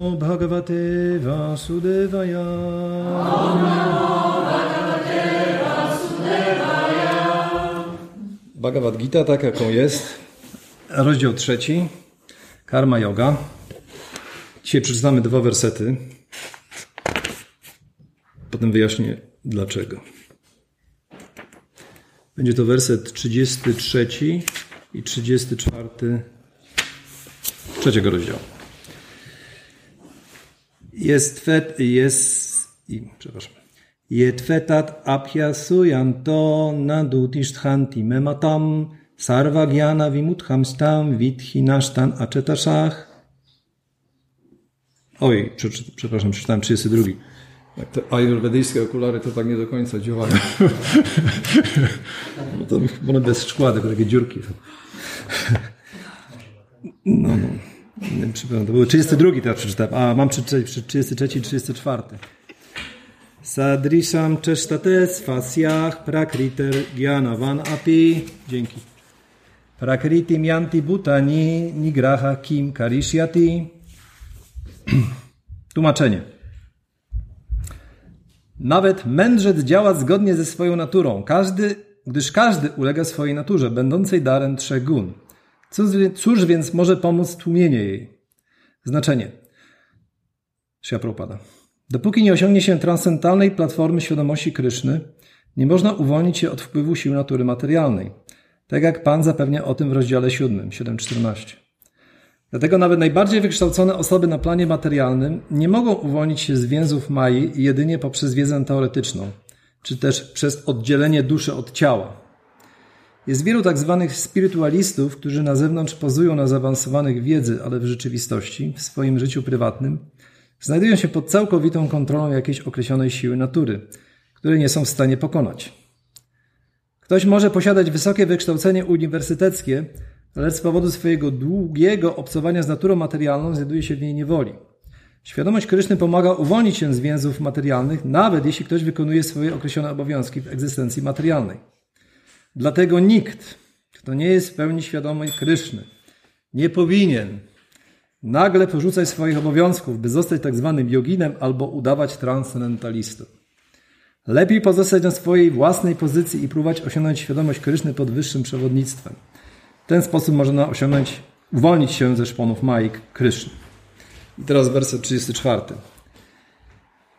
Bhagavate Vasudevaya. Bhagavad Gita, tak jaką jest, rozdział trzeci, Karma Yoga. Dzisiaj przeczytamy dwa wersety. Potem wyjaśnię dlaczego. Będzie to werset 33 i 34 trzeciego rozdziału. Jest fet, jest, i, przepraszam. Yetvetat aphyasuyanto nadutishtanti mematam sarvagyana vimuthamstam vidhinashtan achetashach. Oj, przepraszam, przeczytałem 32. Jak te ajurwedyjskie okulary to tak nie do końca działają. no to one bez szkła, tylko takie dziurki są. no, no. Przepraszam, to były 32 teraz przeczytałem. A, mam 33 i 34. Sadrisham czesztate swasyach prakriter gyanavan api. Dzięki. Prakriti mianti butani nigraha kim karishyati. Tłumaczenie. Nawet mędrzec działa zgodnie ze swoją naturą, każdy, gdyż każdy ulega swojej naturze, będącej darem trzech gun. Cóż, cóż więc może pomóc tłumienie jej? Znaczenie. Prabhupada. Dopóki nie osiągnie się transcendentalnej platformy świadomości Kryszny, nie można uwolnić się od wpływu sił natury materialnej. Tak jak Pan zapewnia o tym w rozdziale 7, 7.14. Dlatego nawet najbardziej wykształcone osoby na planie materialnym nie mogą uwolnić się z więzów Mai jedynie poprzez wiedzę teoretyczną, czy też przez oddzielenie duszy od ciała. Jest wielu tak zwanych spirytualistów, którzy na zewnątrz pozują na zaawansowanych wiedzy, ale w rzeczywistości, w swoim życiu prywatnym, znajdują się pod całkowitą kontrolą jakiejś określonej siły natury, której nie są w stanie pokonać. Ktoś może posiadać wysokie wykształcenie uniwersyteckie, lecz z powodu swojego długiego obcowania z naturą materialną znajduje się w niej niewoli. Świadomość Kryszny pomaga uwolnić się z więzów materialnych, nawet jeśli ktoś wykonuje swoje określone obowiązki w egzystencji materialnej. Dlatego nikt, kto nie jest w pełni świadomy Kryszny, nie powinien nagle porzucać swoich obowiązków, by zostać tak zwanym joginem albo udawać transcendentalistą. Lepiej pozostać na swojej własnej pozycji i próbować osiągnąć świadomość Kryszny pod wyższym przewodnictwem. W ten sposób można osiągnąć, uwolnić się ze szponów Maik Kryszny. I teraz werset 34.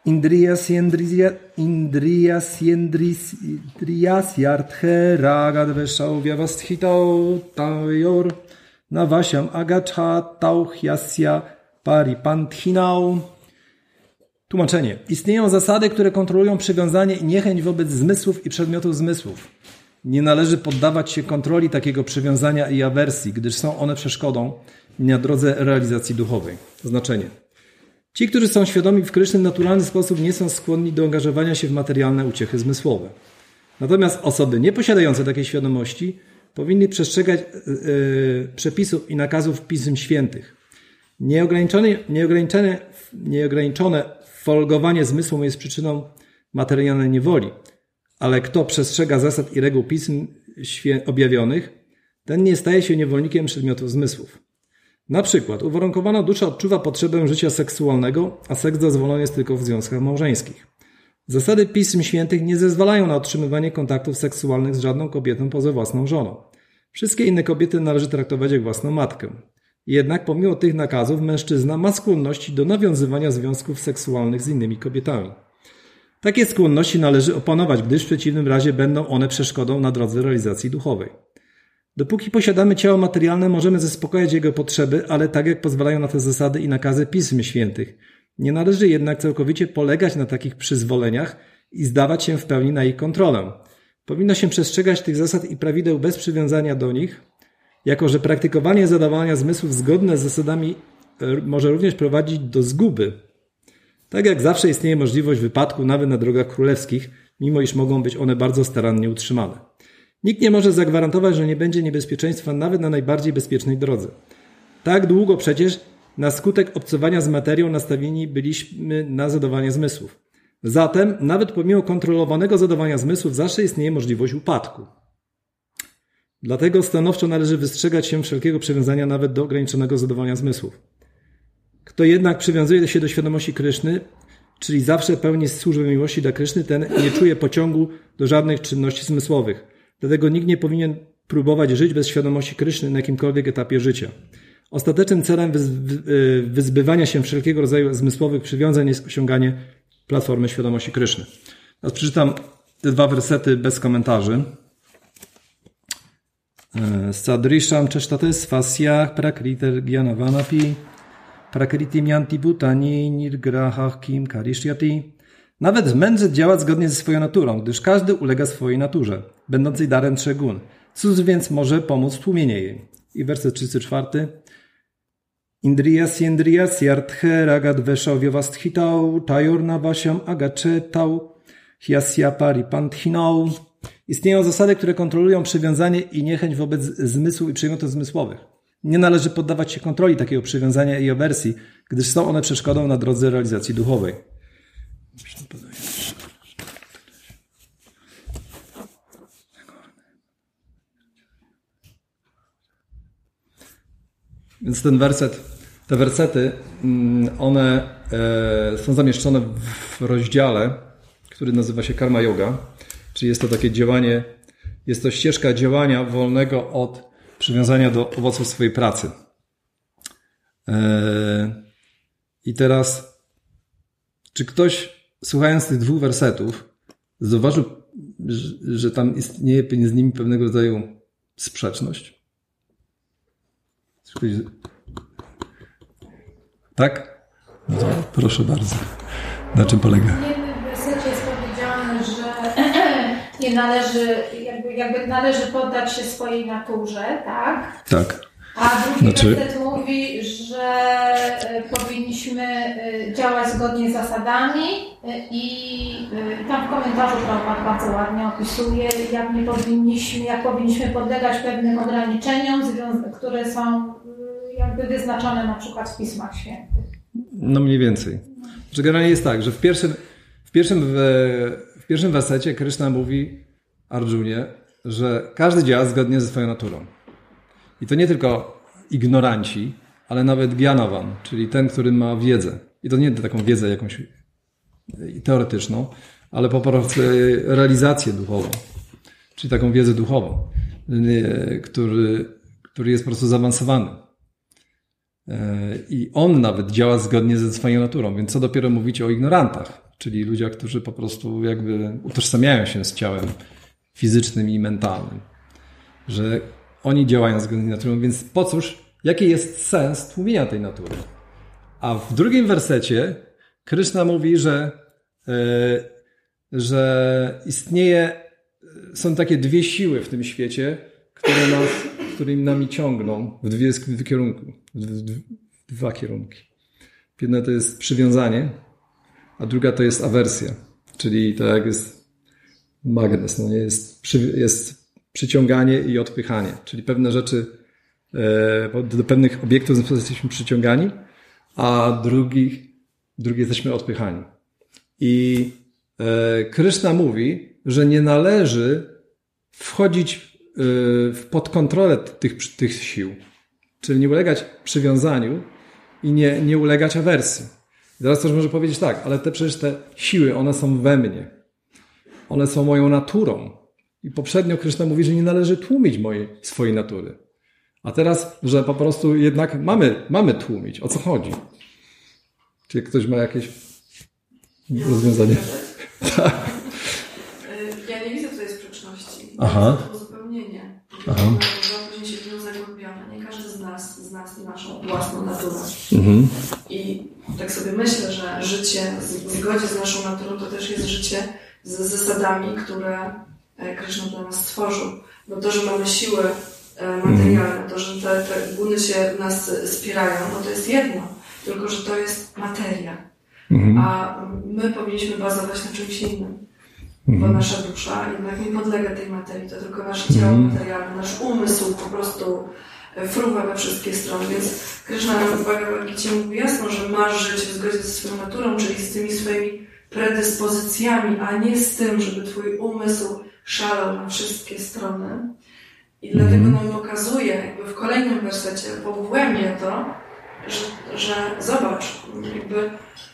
Indriyas yardhe ragad veshau vyavasthitau tayor navasham agacha tauhyasya paripanthinau. Tłumaczenie. Istnieją zasady, które kontrolują przywiązanie i niechęć wobec zmysłów i przedmiotów zmysłów. Nie należy poddawać się kontroli takiego przywiązania i awersji, gdyż są one przeszkodą na drodze realizacji duchowej. Znaczenie. Ci, którzy są świadomi w Kryszny naturalny sposób nie są skłonni do angażowania się w materialne uciechy zmysłowe. Natomiast osoby nieposiadające takiej świadomości powinny przestrzegać yy, przepisów i nakazów Pism Świętych. Nieograniczone, nieograniczone, nieograniczone folgowanie zmysłom jest przyczyną materialnej niewoli, ale kto przestrzega zasad i reguł Pism objawionych, ten nie staje się niewolnikiem przedmiotów zmysłów. Na przykład uwarunkowana dusza odczuwa potrzebę życia seksualnego, a seks dozwolony jest tylko w związkach małżeńskich. Zasady Pism Świętych nie zezwalają na otrzymywanie kontaktów seksualnych z żadną kobietą poza własną żoną. Wszystkie inne kobiety należy traktować jak własną matkę. Jednak pomimo tych nakazów mężczyzna ma skłonności do nawiązywania związków seksualnych z innymi kobietami. Takie skłonności należy opanować, gdyż w przeciwnym razie będą one przeszkodą na drodze realizacji duchowej. Dopóki posiadamy ciało materialne, możemy zaspokojać jego potrzeby, ale tak jak pozwalają na to zasady i nakazy Pism Świętych. Nie należy jednak całkowicie polegać na takich przyzwoleniach i zdawać się w pełni na ich kontrolę. Powinno się przestrzegać tych zasad i prawideł bez przywiązania do nich, jako że praktykowanie zadawania zmysłów zgodne z zasadami e, może również prowadzić do zguby. Tak jak zawsze istnieje możliwość wypadku nawet na drogach królewskich, mimo iż mogą być one bardzo starannie utrzymane. Nikt nie może zagwarantować, że nie będzie niebezpieczeństwa nawet na najbardziej bezpiecznej drodze. Tak długo przecież na skutek obcowania z materią nastawieni byliśmy na zadawanie zmysłów. Zatem, nawet pomimo kontrolowanego zadawania zmysłów, zawsze istnieje możliwość upadku. Dlatego stanowczo należy wystrzegać się wszelkiego przywiązania nawet do ograniczonego zadawania zmysłów. Kto jednak przywiązuje się do świadomości Kryszny, czyli zawsze pełni służbę miłości dla Kryszny, ten nie czuje pociągu do żadnych czynności zmysłowych. Dlatego nikt nie powinien próbować żyć bez świadomości Kryszny na jakimkolwiek etapie życia. Ostatecznym celem y, wyzbywania się wszelkiego rodzaju zmysłowych przywiązań jest osiąganie platformy świadomości Kryszny. Teraz przeczytam te dwa wersety bez komentarzy. E, Sadrisham czesztaty swasyach prakriter gyanavanapi prakriti mianti bhutani nirgrahach kim karishyati. Nawet mędrzec działa zgodnie ze swoją naturą, gdyż każdy ulega swojej naturze, będącej darem trzech gun. Cóż więc może pomóc w tłumieniu jej? I werset 34. Indriyas yendriyas yarthe ragad vesha vyavasthitau tayorna vasham agachetau hyasya paripanthinau. Istnieją zasady, które kontrolują przywiązanie i niechęć wobec zmysłu i przymiotów zmysłowych. Nie należy poddawać się kontroli takiego przywiązania i awersji, gdyż są one przeszkodą na drodze realizacji duchowej. Więc ten werset, te wersety, mm, one e, są zamieszczone w rozdziale, który nazywa się Karma Yoga, czyli jest to takie działanie, jest to ścieżka działania wolnego od przywiązania do owoców swojej pracy. E, I teraz, czy ktoś, słuchając tych dwóch wersetów, zauważył, że tam istnieje między nimi pewnego rodzaju sprzeczność? Tak? No proszę bardzo. Na czym polega? W jednym wersecie jest powiedziane, że nie należy, jakby, jakby należy poddać się swojej naturze, tak? Tak. A drugi znaczy... mówi, że e, powinniśmy e, działać zgodnie z zasadami e, i tam w komentarzu Prabhupada bardzo ładnie opisuje, jak nie powinniśmy, jak powinniśmy podlegać pewnym ograniczeniom, które są jakby wyznaczone na przykład w Pismach Świętych. No mniej więcej. Że generalnie jest tak, że w pierwszym, w pierwszym, w pierwszym wersecie Kryszna mówi Arjunie, że każdy działa zgodnie ze swoją naturą. I to nie tylko ignoranci, ale nawet Gyanavan, czyli ten, który ma wiedzę. I to nie taką wiedzę jakąś teoretyczną, ale po prostu realizację duchową, czyli taką wiedzę duchową, który, który jest po prostu zaawansowany. I on nawet działa zgodnie ze swoją naturą, więc co dopiero mówić o ignorantach, czyli ludziach, którzy po prostu jakby utożsamiają się z ciałem fizycznym i mentalnym. Że oni działają zgodnie z naturą, więc po cóż, jaki jest sens tłumienia tej natury? A w drugim wersecie Kryszna mówi, że, yy, że istnieje, są takie dwie siły w tym świecie, które nas, którymi nami ciągną w dwie, w kierunku, w, dwa kierunki. Jedna to jest przywiązanie, a druga to jest awersja, czyli to jak jest magnes, no nie jest, jest przyciąganie i odpychanie, czyli pewne rzeczy, e, do pewnych obiektów jesteśmy przyciągani, a drugich, drugich jesteśmy odpychani. I e, Kryszna mówi, że nie należy wchodzić e, pod kontrolę tych, tych sił, czyli nie ulegać przywiązaniu i nie, nie ulegać awersji. I teraz ktoś może powiedzieć tak, ale te przecież te siły, one są we mnie. One są moją naturą. I poprzednio Kryszna mówi, że nie należy tłumić mojej, swojej natury. A teraz, że po prostu jednak mamy, mamy tłumić. O co chodzi? Czy ktoś ma jakieś ja rozwiązanie? tak. Ja nie widzę tutaj sprzeczności. Aha. To uzupełnienie. Aha. Później się w nią zagłębiamy. Nie każdy z nas zna naszą własną naturę. Mhm. I tak sobie myślę, że życie w zgodzie z naszą naturą to też jest życie z zasadami, które Krishna dla nas stworzył. Bo to, że mamy siły e, materialne, to, że te, te guny się nas wspierają, no to jest jedno. Tylko, że to jest materia. Mhm. A my powinniśmy bazować na czymś innym. Bo mhm. nasza dusza jednak nie podlega tej materii. To tylko nasze ciało mhm. materialne, nasz umysł po prostu e, fruwa we wszystkie strony. Więc Krishna w Bhagavad Gita mówi jasno, że masz żyć w zgodzie ze swoją naturą, czyli z tymi swoimi predyspozycjami, a nie z tym, żeby twój umysł szalał na wszystkie strony. I dlatego mhm. nam pokazuje, jakby w kolejnym wersecie, pogłębia to, że, że zobacz, jakby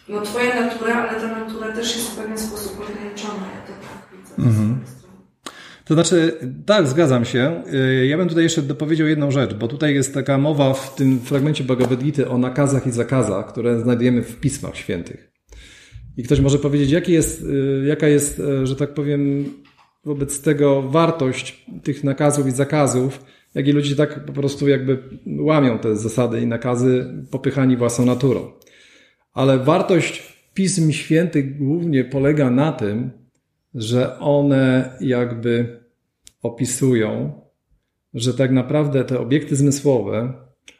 no twoja natura, ale ta natura też jest w pewien sposób ograniczona. Ja to tak widzę. Mhm. To znaczy, tak, zgadzam się. Y, ja bym tutaj jeszcze dopowiedział jedną rzecz, bo tutaj jest taka mowa w tym fragmencie Bhagavad Gita o nakazach i zakazach, które znajdujemy w pismach świętych. I ktoś może powiedzieć, jaki jest, y, jaka jest, y, że tak powiem, wobec tego wartość tych nakazów i zakazów, jak i ludzie tak po prostu jakby łamią te zasady i nakazy popychani własną naturą. Ale wartość pism świętych głównie polega na tym, że one jakby opisują, że tak naprawdę te obiekty zmysłowe,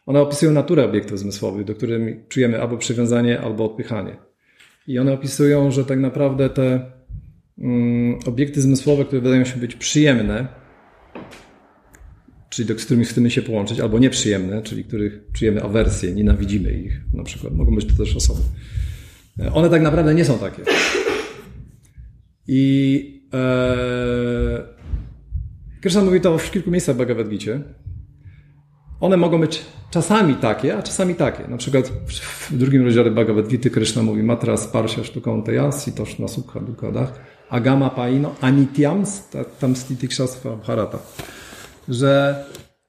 one opisują naturę obiektów zmysłowych, do których czujemy albo przywiązanie, albo odpychanie. I one opisują, że tak naprawdę te obiekty zmysłowe, które wydają się być przyjemne, czyli z którymi chcemy się połączyć, albo nieprzyjemne, czyli których czujemy awersję, nienawidzimy ich, na przykład, mogą być to też osoby. One tak naprawdę nie są takie. I e, Krishna mówi to w kilku miejscach w Bhagavad Gita. One mogą być czasami takie, a czasami takie. Na przykład w drugim rozdziale Bhagavad Gita Krishna mówi Matra sparsha shtukonteya sitoshna sukha dukadach agama paino anityams tam stitikshasva bharata. Że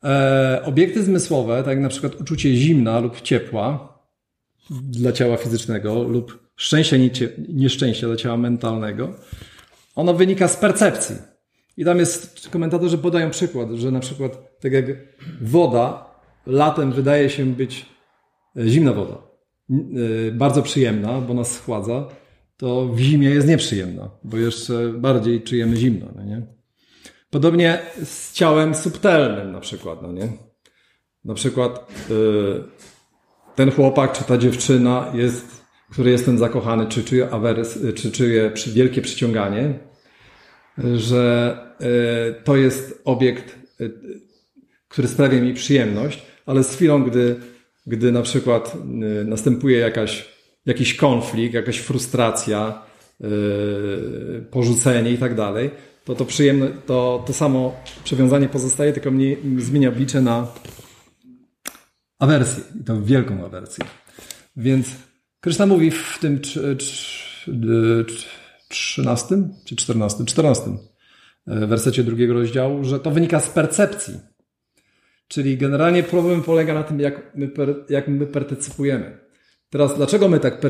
e, obiekty zmysłowe, tak jak na przykład uczucie zimna lub ciepła dla ciała fizycznego lub szczęścia, nieszczęścia dla ciała mentalnego, ono wynika z percepcji. I tam jest, komentatorzy podają przykład, że na przykład tak jak woda latem wydaje się być e, zimna woda, e, bardzo przyjemna, bo nas schładza, to w zimie jest nieprzyjemna, bo jeszcze bardziej czujemy zimno, no nie? Podobnie z ciałem subtelnym na przykład, no nie? Na przykład yy, ten chłopak czy ta dziewczyna jest, który jest ten zakochany, czy czuje awers, czy czuje wielkie przyciąganie, że y, to jest obiekt, y, który sprawia mi przyjemność, ale z chwilą, gdy, gdy na przykład y, następuje jakaś, jakiś konflikt, jakaś frustracja, porzucenie i tak dalej, to to przyjemne, to, to samo przywiązanie pozostaje, tylko zmienia oblicze na awersję. I to wielką awersję. Więc Krishna mówi w tym 13 czy 14, 14 e, wersecie drugiego rozdziału, że to wynika z percepcji. Czyli generalnie problem polega na tym, jak my, jak my partycypujemy. Teraz, dlaczego my tak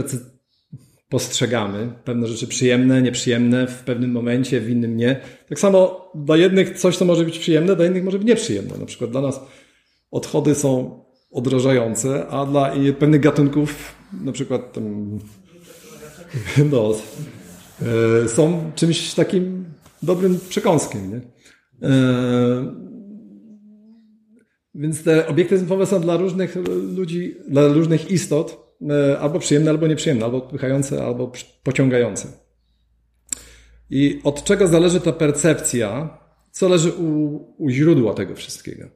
postrzegamy pewne rzeczy przyjemne, nieprzyjemne w pewnym momencie, w innym nie? Tak samo dla jednych coś, co może być przyjemne, dla innych może być nieprzyjemne. Na przykład dla nas odchody są odrażające, a dla pewnych gatunków, na przykład tam, no, E, są czymś takim dobrym przekąskiem. Nie? E, więc te obiekty zmysłowe są dla różnych ludzi, dla różnych istot albo przyjemne, albo nieprzyjemne, albo odpychające, albo pociągające. I od czego zależy ta percepcja? Co leży u, u źródła tego wszystkiego?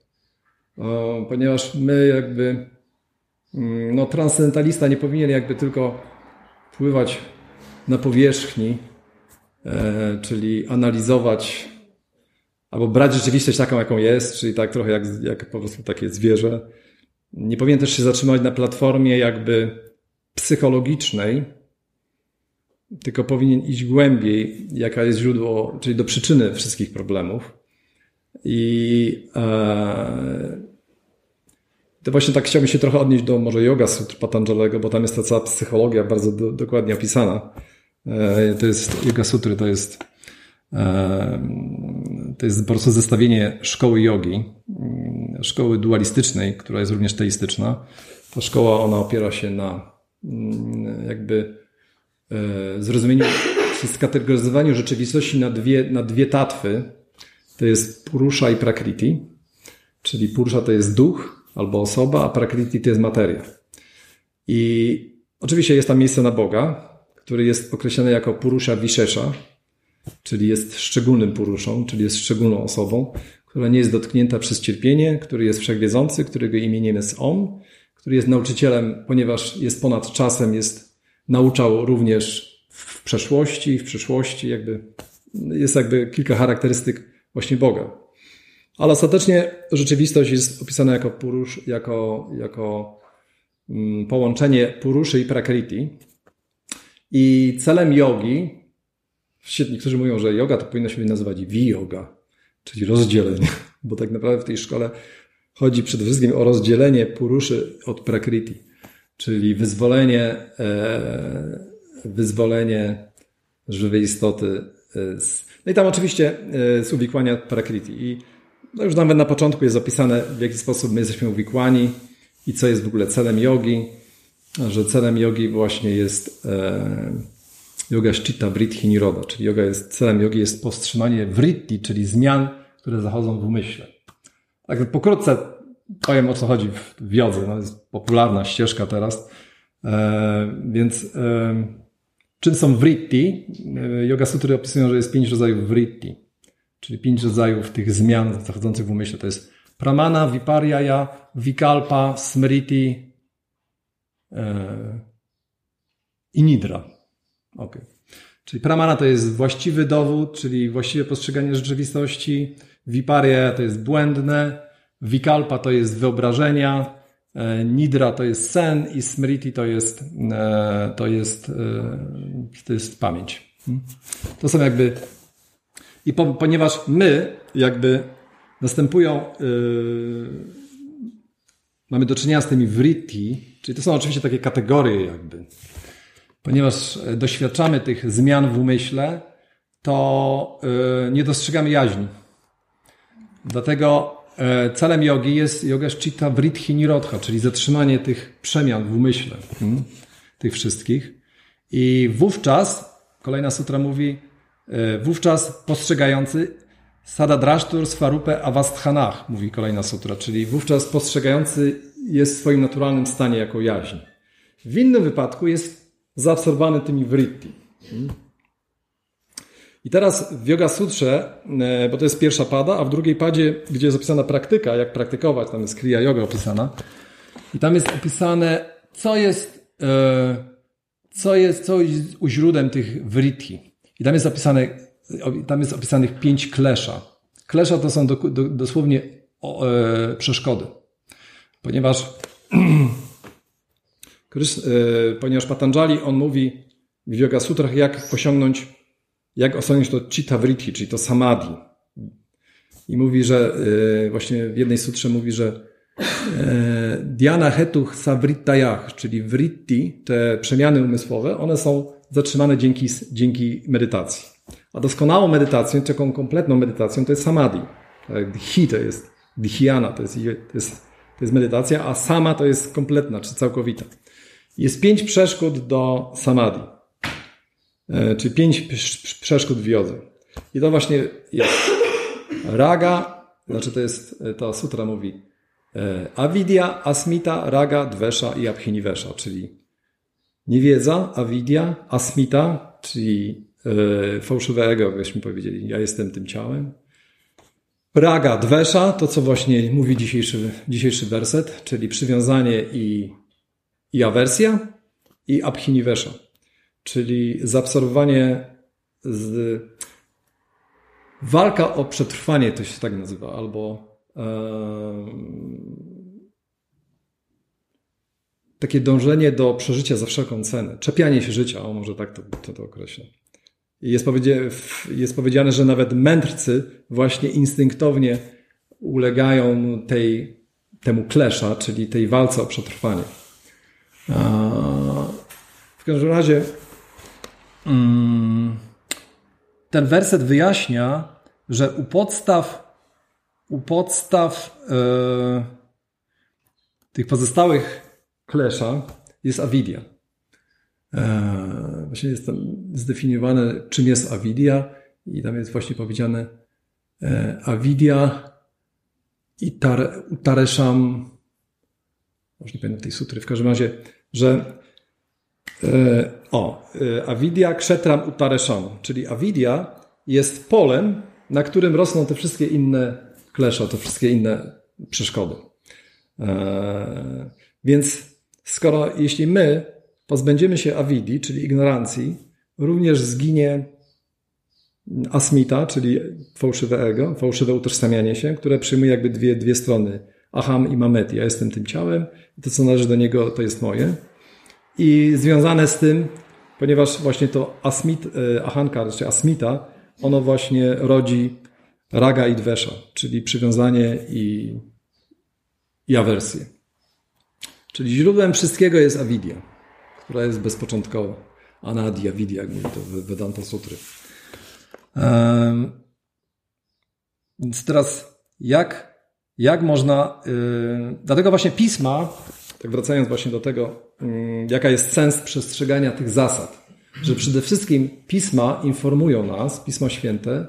Ponieważ my jakby, mm, no transcendentalista nie powinien jakby tylko pływać na powierzchni, e, czyli analizować albo brać rzeczywistość taką, jaką jest, czyli tak trochę jak, jak po prostu takie zwierzę. Nie powinien też się zatrzymać na platformie jakby psychologicznej, tylko powinien iść głębiej, jaka jest źródło, czyli do przyczyny wszystkich problemów. I e, to właśnie tak chciałbym się trochę odnieść do może yoga sutr Patanjalego, bo tam jest ta cała psychologia bardzo do, dokładnie opisana. E, to jest Yoga Sutry, to jest to jest po prostu zestawienie szkoły jogi, szkoły dualistycznej, która jest również teistyczna. Ta szkoła, ona opiera się na jakby e, zrozumieniu, skategoryzowaniu rzeczywistości na dwie, na dwie tatwy. To jest Purusha i Prakriti. Czyli Purusha to jest duch albo osoba, a Prakriti to jest materia. I oczywiście jest tam miejsce na Boga, który jest określony jako Purusha Vishesha, czyli jest szczególnym Puruszą, czyli jest szczególną osobą, która nie jest dotknięta przez cierpienie, który jest wszechwiedzący, którego imieniem jest On, który jest nauczycielem, ponieważ jest ponad czasem, jest, nauczał również w przeszłości, w przyszłości, jakby, jest jakby kilka charakterystyk właśnie Boga. Ale ostatecznie rzeczywistość jest opisana jako Purusz, jako, jako mm, połączenie Puruszy i Prakriti. I celem jogi, niektórzy mówią, że yoga to powinno się nazywać vi-yoga, czyli rozdzielenie, bo tak naprawdę w tej szkole chodzi przede wszystkim o rozdzielenie Puruszy od Prakriti, czyli wyzwolenie, e, wyzwolenie żywej istoty z no i tam oczywiście z uwikłania Prakriti. I no już nawet na początku jest opisane, w jaki sposób my jesteśmy uwikłani i co jest w ogóle celem jogi, że celem jogi właśnie jest e, yoga Shchita Vritti Niroda, czyli yoga jest, celem jogi jest powstrzymanie vritti, czyli zmian, które zachodzą w umyśle. Tak pokrótce powiem o co chodzi w jodze. No, jest popularna ścieżka teraz. E, więc e, czym są vritti? E, yoga Sutry opisują, że jest pięć rodzajów vritti czyli pięć rodzajów tych zmian zachodzących w umyśle. To jest pramana, viparyaya, vikalpa, smriti e, i nidra. Okay. Czyli pramana to jest właściwy dowód, czyli właściwe postrzeganie rzeczywistości, viparya to jest błędne, vikalpa to jest wyobrażenia, e, nidra to jest sen i smriti to jest, e, to jest, to jest pamięć. Hmm? To są jakby i po, ponieważ my jakby następują, yy, mamy do czynienia z tymi vritti, czyli to są oczywiście takie kategorie jakby. Ponieważ doświadczamy tych zmian w umyśle, to yy, nie dostrzegamy jaźni. Dlatego yy, celem jogi jest yoga Chitta Vritti Nirodha, czyli zatrzymanie tych przemian w umyśle, hmm, tych wszystkich. I wówczas, kolejna sutra mówi, E, wówczas postrzegający Sadadrashtur Svarupe Avasthanach, mówi kolejna sutra, czyli wówczas postrzegający jest w swoim naturalnym stanie jako jaźń. W innym wypadku jest zaabsorbowany tymi vritti. I teraz w Yoga Sutrze, e, bo to jest pierwsza pada, a w drugiej padzie, gdzie jest opisana praktyka, jak praktykować, tam jest Kriya Yoga opisana. I tam jest opisane, co jest, e, co jest, co jest u źródłem tych vritti. I tam jest opisane, tam jest opisanych pięć klesza. Klesza to są do, do, dosłownie o, e, przeszkody. Ponieważ, ponieważ Patanjali, on mówi w Yoga Sutrach, jak osiągnąć, jak osiągnąć to Chitta Vritti, czyli to Samadhi. I mówi, że e, właśnie w jednej sutrze mówi, że e, Dhyana Hetuch Savrittayach, czyli vritti, te przemiany umysłowe, one są zatrzymane dzięki, dzięki medytacji. A doskonałą medytacją, taką kompletną medytacją to jest samadhi. Tak, dhi to jest dhyana, to jest, to, jest, to jest medytacja, a sama to jest kompletna czy całkowita. Jest pięć przeszkód do samadhi. E, czyli pięć przeszkód w jodze. I to właśnie jest raga, znaczy to jest, ta sutra mówi e, avidya, asmita, raga, dvesha i abhinivesha, czyli Niewiedza, awidia, asmita, czyli fałszywe ego, byśmy powiedzieli, ja jestem tym ciałem. Praga, dwesza, to co właśnie mówi dzisiejszy, dzisiejszy werset, czyli przywiązanie i, i awersja i abhinivesha, czyli zaabsorbowanie z, walka o przetrwanie, to się tak nazywa, albo takie dążenie do przeżycia za wszelką cenę, czepianie się życia, o może tak to, to, to określę. Jest, jest powiedziane, że nawet mędrcy właśnie instynktownie ulegają tej, temu klesza, czyli tej walce o przetrwanie. W każdym razie mm, ten werset wyjaśnia, że u podstaw u podstaw yy, tych pozostałych Klesza jest awidia. E, właśnie jest tam zdefiniowane, czym jest awidia i tam jest właśnie powiedziane e, awidia i tar, utareszam, może nie pamiętam tej sutry, w każdym razie, że e, o, awidia kshetram utareszam, czyli awidia jest polem, na którym rosną te wszystkie inne klesza, te wszystkie inne przeszkody. Więc Skoro jeśli my pozbędziemy się awidi, czyli ignorancji, również zginie asmita, czyli fałszywe ego, fałszywe utożsamianie się, które przyjmuje jakby dwie, dwie strony Aham i Mamet. Ja jestem tym ciałem i to, co należy do niego, to jest moje. I związane z tym, ponieważ właśnie to asmit, e, ahankar, czy asmita, ono właśnie rodzi raga i dwesza, czyli przywiązanie i, i awersję. Czyli źródłem wszystkiego jest avidya, która jest bezpoczątkowa. Anadia, vidya, jak mówi to Vedanta Sutry. Um, więc teraz jak, jak można, yy, dlatego właśnie pisma, tak wracając właśnie do tego, yy, jaka jest sens przestrzegania tych zasad, że przede wszystkim pisma informują nas, pisma święte,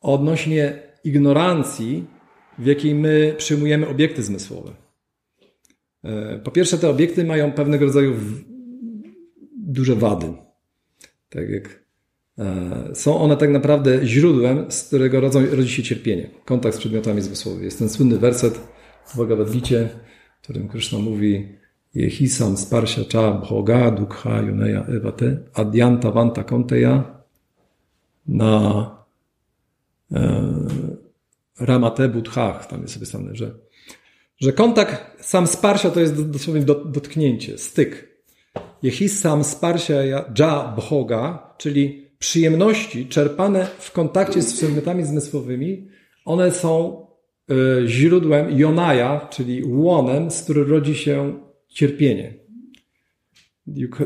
odnośnie ignorancji, w jakiej my przyjmujemy obiekty zmysłowe. Yy, po pierwsze, te obiekty mają pewnego rodzaju duże wady. Tak jak są one tak naprawdę źródłem, z którego rodzą, rodzi się cierpienie. Kontakt z przedmiotami zmysłowymi. Jest ten słynny werset w Bhagavad w którym Krishna mówi Jehisam sparsha cha bhoga dukha yuneya evate adyanta vanta konteya na e, ramate budhach. Tam jest sobie że, że kontakt sam sparsha to jest dosłownie dotknięcie, styk. Jehisam sparsha ja bhoga, czyli przyjemności czerpane w kontakcie z przedmiotami zmysłowymi, one są e, źródłem jonaja, czyli łonem, z którym rodzi się cierpienie.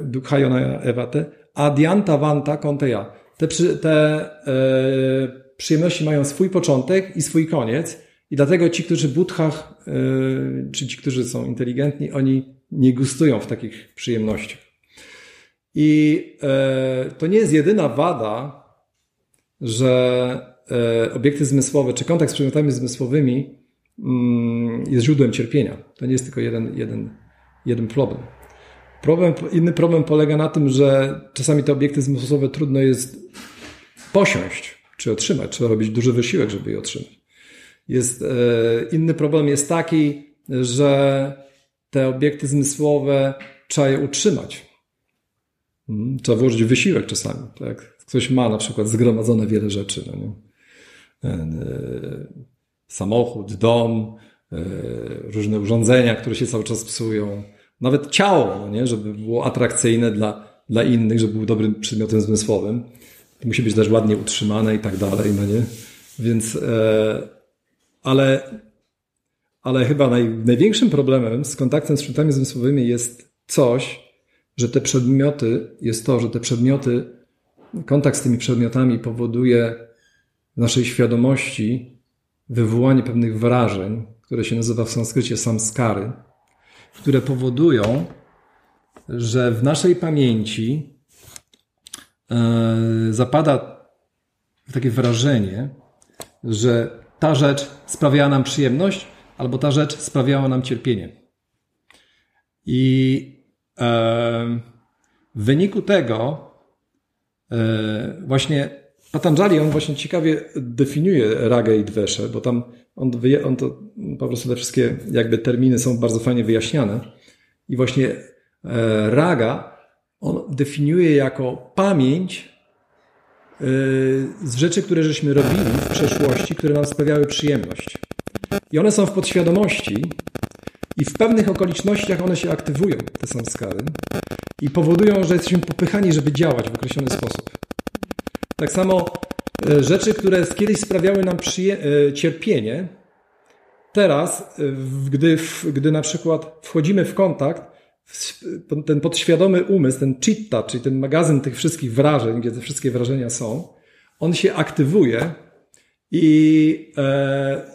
Dukha jonaja ewate. Adianta vanta konteja. Te, przy, te e, przyjemności mają swój początek i swój koniec. I dlatego ci, którzy budhach, e, czy ci, którzy są inteligentni, oni nie gustują w takich przyjemnościach. I e, to nie jest jedyna wada, że e, obiekty zmysłowe, czy kontakt z przedmiotami zmysłowymi mm, jest źródłem cierpienia. To nie jest tylko jeden, jeden, jeden problem. problem. Inny problem polega na tym, że czasami te obiekty zmysłowe trudno jest posiąść, czy otrzymać. Trzeba robić duży wysiłek, żeby je otrzymać. Jest, e, inny problem jest taki, że te obiekty zmysłowe trzeba je utrzymać. Mhm. Trzeba włożyć wysiłek czasami. Tak? Ktoś ma na przykład zgromadzone wiele rzeczy. No nie? E, e, samochód, dom, e, różne urządzenia, które się cały czas psują. Nawet ciało, no nie? żeby było atrakcyjne dla, dla innych, żeby był dobrym przedmiotem zmysłowym. To musi być też ładnie utrzymane i tak dalej, no nie? Więc, ale, ale chyba naj, największym problemem z kontaktem z przedmiotami zmysłowymi jest coś, że te przedmioty, jest to, że te przedmioty, kontakt z tymi przedmiotami powoduje w naszej świadomości wywołanie pewnych wrażeń, które się nazywa w sanskrycie samskary, które powodują, że w naszej pamięci e, zapada takie wrażenie, że ta rzecz sprawiała nam przyjemność, albo ta rzecz sprawiała nam cierpienie. I w wyniku tego e, właśnie Patanjali, on właśnie ciekawie definiuje ragę i dwesze, bo tam on, on to po prostu te wszystkie jakby terminy są bardzo fajnie wyjaśniane. I właśnie e, raga on definiuje jako pamięć e, z rzeczy, które żeśmy robili w przeszłości, które nam sprawiały przyjemność. I one są w podświadomości i w pewnych okolicznościach one się aktywują, te samskary, i powodują, że jesteśmy popychani, żeby działać w określony sposób. Tak samo e, rzeczy, które kiedyś sprawiały nam e, cierpienie, teraz, e, gdy, gdy na przykład wchodzimy w kontakt, ten podświadomy umysł, ten chitta, czyli ten magazyn tych wszystkich wrażeń, gdzie te wszystkie wrażenia są, on się aktywuje i,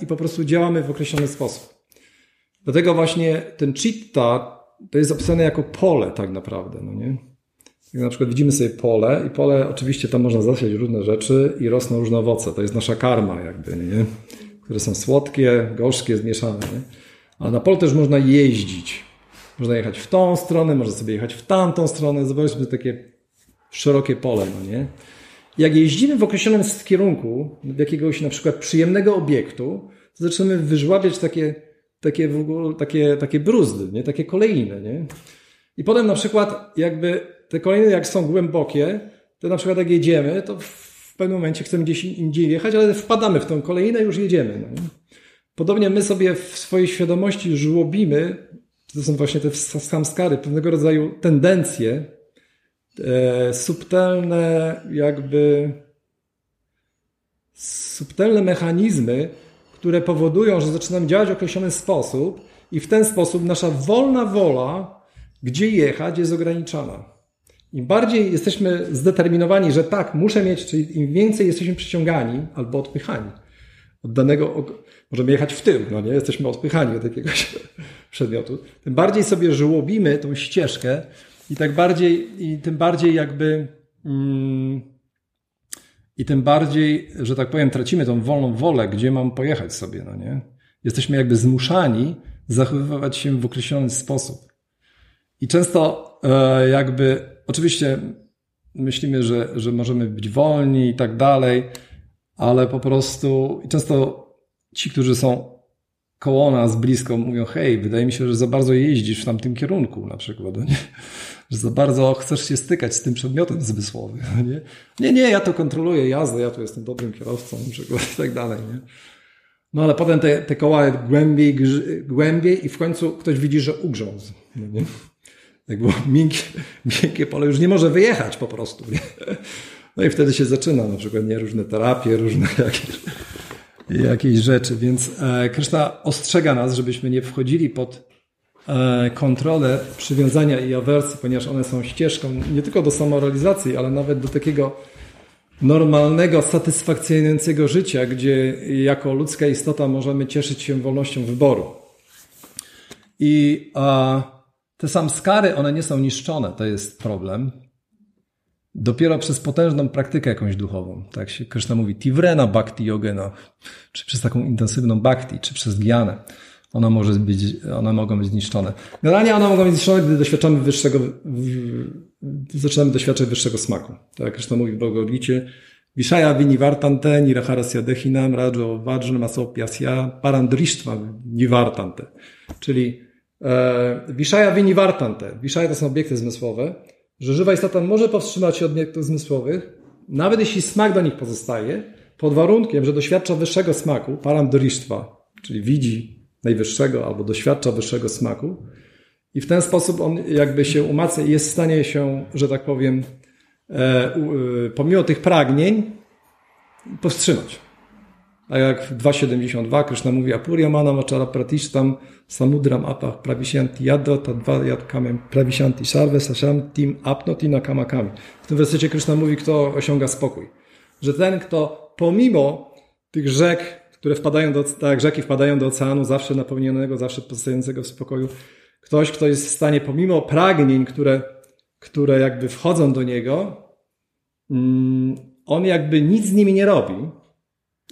i po prostu działamy w określony sposób. Dlatego właśnie ten chitta to jest opisane jako pole tak naprawdę, no nie? Jak na przykład widzimy sobie pole i pole, oczywiście tam można zasiać różne rzeczy i rosną różne owoce. To jest nasza karma jakby, nie? Które są słodkie, gorzkie, zmieszane, nie? Ale na pole też można jeździć. Można jechać w tą stronę, można sobie jechać w tamtą stronę. Zobaczmy takie szerokie pole, no nie? Jak jeździmy w określonym kierunku, w jakiegoś na przykład przyjemnego obiektu, to zaczynamy wyżłabiać takie takie, w ogóle, takie, takie bruzdy, nie? takie kolejne. Nie? I potem na przykład jakby te kolejne jak są głębokie, to na przykład jak jedziemy, to w pewnym momencie chcemy gdzieś indziej jechać, ale wpadamy w tą kolejnę i już jedziemy. No Podobnie my sobie w swojej świadomości żłobimy, to są właśnie te samskary, pewnego rodzaju tendencje, e, subtelne jakby subtelne mechanizmy, które powodują, że zaczynamy działać w określony sposób i w ten sposób nasza wolna wola, gdzie jechać, jest ograniczana. Im bardziej jesteśmy zdeterminowani, że tak, muszę mieć, czyli im więcej jesteśmy przyciągani albo odpychani od danego, możemy jechać w tył, no nie, jesteśmy odpychani od jakiegoś przedmiotu, tym bardziej sobie żłobimy tą ścieżkę i tak bardziej, i tym bardziej jakby, mm, i tym bardziej, że tak powiem, tracimy tą wolną wolę, gdzie mam pojechać sobie, no nie. Jesteśmy jakby zmuszani zachowywać się w określony sposób. I często e, jakby oczywiście myślimy, że, że możemy być wolni i tak dalej, ale po prostu i często ci, którzy są koło nas blisko, mówią: Hej, wydaje mi się, że za bardzo jeździsz w tamtym kierunku, na przykład, nie? że za bardzo chcesz się stykać z tym przedmiotem zmysłowym. Nie? nie, nie, ja to kontroluję jazdę, ja tu jestem dobrym kierowcą, na przykład, i tak dalej. Nie? No ale potem te, te koła głębiej, głębiej i w końcu ktoś widzi, że ugrzązł. No nie? było miękkie, miękkie pole, już nie może wyjechać po prostu. Nie? No i wtedy się zaczyna na przykład nie różne terapie, różne jakieś, jakieś rzeczy. Więc e, Krishna ostrzega nas, żebyśmy nie wchodzili pod e, kontrolę przywiązania i awersji, ponieważ one są ścieżką nie tylko do samorealizacji, ale nawet do takiego normalnego, satysfakcjonującego życia, gdzie jako ludzka istota możemy cieszyć się wolnością wyboru. I te samskary, one nie są niszczone, to jest problem. Dopiero przez potężną praktykę jakąś duchową, tak się Krishna mówi, tivrena bhakti yogena, czy przez taką intensywną bhakti, czy przez gyanę, one, może być, one mogą być zniszczone. Generalnie one mogą być zniszczone, gdy doświadczamy wyższego, zaczynamy doświadczać wyższego smaku. Tak Krishna mówi w Bhagavad Vishaya vinivartante niraharasya dehinam rajo vajna masopyasya parandrishtva nivartante. Czyli e, vinivartante. Wiszaja to są obiekty zmysłowe, że żywa istota może powstrzymać się od obiektów zmysłowych, nawet jeśli smak do nich pozostaje, pod warunkiem, że doświadcza wyższego smaku, parandrisztwa, czyli widzi najwyższego albo doświadcza wyższego smaku i w ten sposób on jakby się umacnia i jest w stanie się, że tak powiem, e, e, pomimo tych pragnień powstrzymać. A jak w 2.72 Krishna mówi Apurya Machara Pratishtam Samudram Apach Pravisyanti Yadva Tadva Yadkamem Pravisyanti Sarve Sashantim Apnoti Nakamakami. W tym wersecie Krishna mówi, kto osiąga spokój. Że ten, kto pomimo tych rzek, które wpadają do, tak rzeki wpadają do oceanu, zawsze napełnionego, zawsze pozostającego w spokoju, ktoś, kto jest w stanie pomimo pragnień, które, które jakby wchodzą do niego, mm, on jakby nic z nimi nie robi,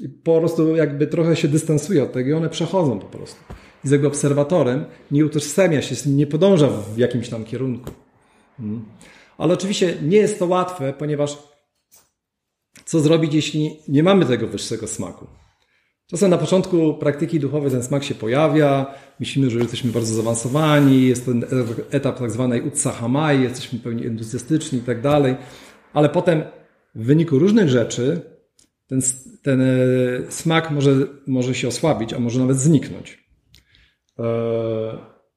i po prostu jakby trochę się dystansuje od tego i one przechodzą po prostu. I z jego obserwatorem nie utożsamia się nie podąża w jakimś tam kierunku. Hmm. Ale oczywiście nie jest to łatwe, ponieważ co zrobić, jeśli nie mamy tego wyższego smaku? Czasem na początku praktyki duchowej ten smak się pojawia, myślimy, że jesteśmy bardzo zaawansowani, jest ten etap tak zwanej utsahamai, jesteśmy pełni entuzjastyczni i tak dalej, ale potem w wyniku różnych rzeczy ten, ten e, smak może, może się osłabić, a może nawet zniknąć. E,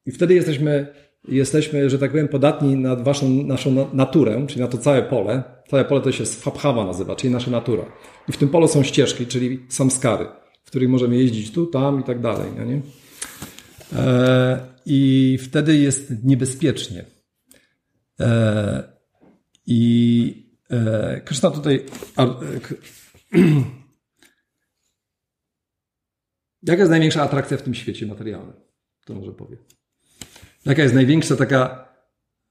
I wtedy jesteśmy, jesteśmy, że tak powiem, podatni na waszą, naszą naturę, czyli na to całe pole. Całe pole to się Fabhava nazywa, czyli nasza natura. I w tym polu są ścieżki, czyli samskary, w których możemy jeździć tu, tam i tak dalej. Nie? E, I wtedy jest niebezpiecznie. I Krishna tutaj Jaka jest największa atrakcja w tym świecie materialnym? To może powiem. Jaka jest największa taka